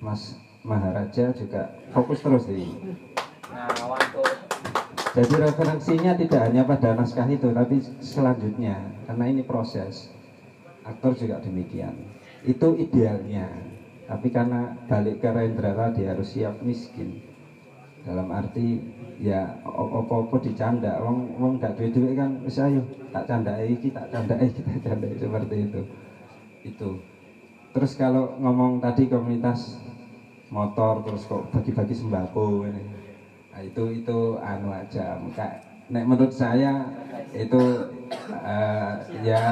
[SPEAKER 2] Mas Maharaja juga fokus terus di jadi referensinya tidak hanya pada naskah itu, tapi selanjutnya, karena ini proses. Aktor juga demikian. Itu idealnya. Tapi karena balik ke Rendra tadi harus siap miskin. Dalam arti ya opo-opo dicanda, wong wong gak duit duit kan, wis ayo tak candai iki, tak candai kita [laughs] seperti itu. Itu. Terus kalau ngomong tadi komunitas motor terus kok bagi-bagi sembako ini Nah, itu itu anu aja muka nek menurut saya itu eh, ya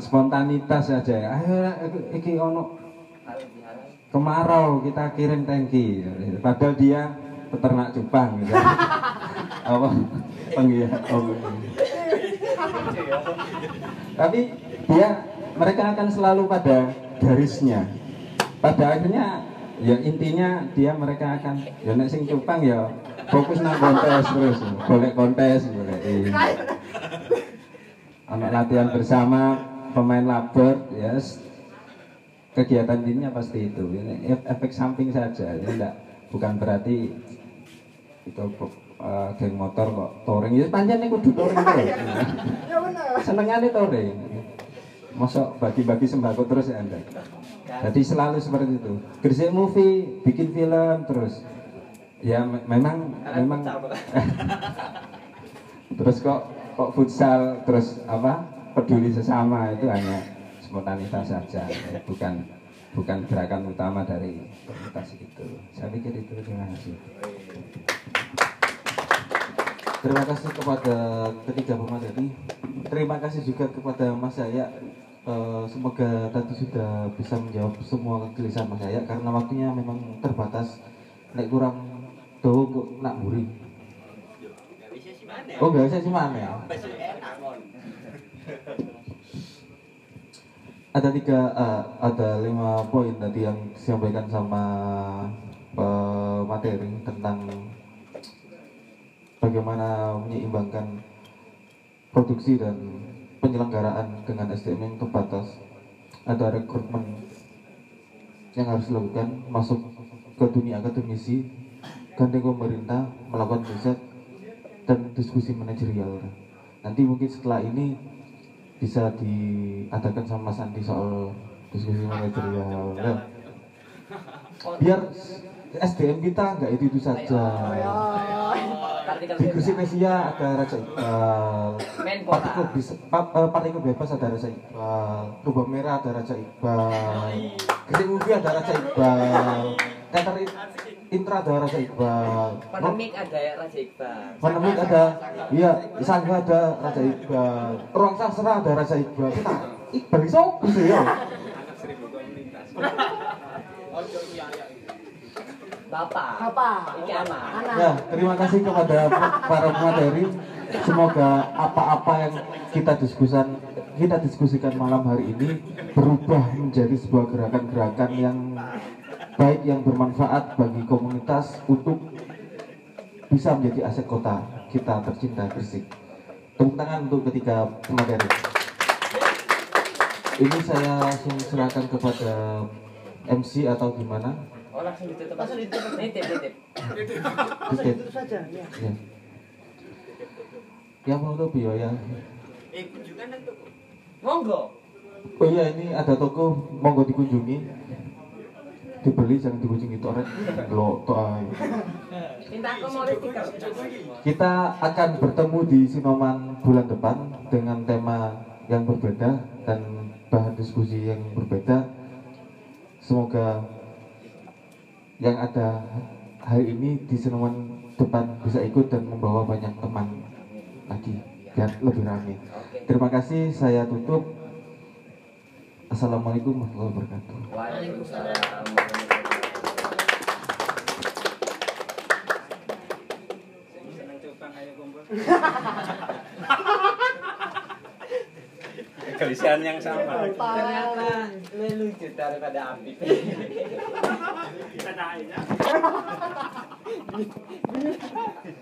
[SPEAKER 2] spontanitas aja ayo iki- iki ono kemarau kita kirim tangki padahal dia peternak cupang gitu. [laughs] Apa? Penggiat oh. tapi dia mereka akan selalu pada garisnya. Pada akhirnya ya intinya dia mereka akan ya nek sing cupang ya fokus nang kontes terus. Boleh kontes boleh anak latihan bersama pemain labor yes. Kegiatan intinya pasti itu. Ini ef- efek samping saja. Ini enggak bukan berarti itu eh, geng motor kok touring. Ya panjang nih kudu touring terus senengannya touring. Masuk bagi-bagi sembako terus ya anda jadi selalu seperti itu. Gresik movie bikin film terus ya me- memang memang [laughs] terus kok kok futsal terus apa peduli sesama itu hanya spontanitas saja ya, bukan bukan gerakan utama dari komunitas itu saya pikir itu terima kasih
[SPEAKER 3] Terima kasih kepada ketiga pemateri. Terima kasih juga kepada Mas Yaya. Eh, semoga tadi sudah bisa menjawab semua kegelisahan Mas Yaya karena waktunya memang terbatas. Nek kurang tuh kok nak buri. Oh nggak bisa sih mana ya? Ada tiga, eh, ada lima poin tadi yang disampaikan sama pemateri tentang bagaimana menyeimbangkan produksi dan penyelenggaraan dengan SDM yang terbatas ada rekrutmen yang harus dilakukan masuk ke dunia akademisi gandeng pemerintah melakukan riset dan diskusi manajerial. Nanti mungkin setelah ini bisa diadakan sama Mas Andi soal diskusi manajerial. Ya. biar SDM kita nggak itu itu saja. Di Gresik Mesia ada Raja Iqbal.
[SPEAKER 6] Menpora.
[SPEAKER 3] partikel, bis, pa, eh, partikel bebas ada Raja Iqbal. Rubah Merah ada Raja Iqbal. Gresik Movie ada Raja Iqbal. Teater Intra ada Raja Iqbal
[SPEAKER 6] Pandemik ada ya Raja Iqbal.
[SPEAKER 3] Pandemik ada iya Sangga ada Raja Iqbal Ruang Sastra ada Raja Iqbal kita Iqbal iso sih ya
[SPEAKER 6] Bapak.
[SPEAKER 9] Bapak.
[SPEAKER 6] Iki aman.
[SPEAKER 3] Ya, terima kasih kepada para pemateri. Semoga apa-apa yang kita diskusikan kita diskusikan malam hari ini berubah menjadi sebuah gerakan-gerakan yang baik yang bermanfaat bagi komunitas untuk bisa menjadi aset kota kita tercinta Gresik. Tepuk tangan untuk ketiga pemateri. Ini saya langsung serahkan kepada MC atau gimana?
[SPEAKER 6] Oh langsung ditutup. Langsung ditutup. Nitip, nitip.
[SPEAKER 3] Titip.
[SPEAKER 9] saja ya.
[SPEAKER 3] Ya. Yang menutup ya, ya.
[SPEAKER 6] Eh, kunjungan dan. Monggo.
[SPEAKER 3] Oh iya ini ada toko monggo dikunjungi. Dibeli jangan.
[SPEAKER 6] Minta aku mau stiker.
[SPEAKER 3] Kita akan bertemu di Sinoman bulan depan dengan tema yang berbeda dan bahan diskusi yang berbeda. Semoga yang ada hari ini di Sinoman depan bisa ikut dan membawa banyak teman lagi biar lebih ramai. Terima kasih, saya tutup. Assalamualaikum warahmatullahi wabarakatuh.
[SPEAKER 6] Waalaikumsalam.
[SPEAKER 10] kegelisahan yang sama
[SPEAKER 6] Ternyata lebih lucu daripada Apip. [laughs]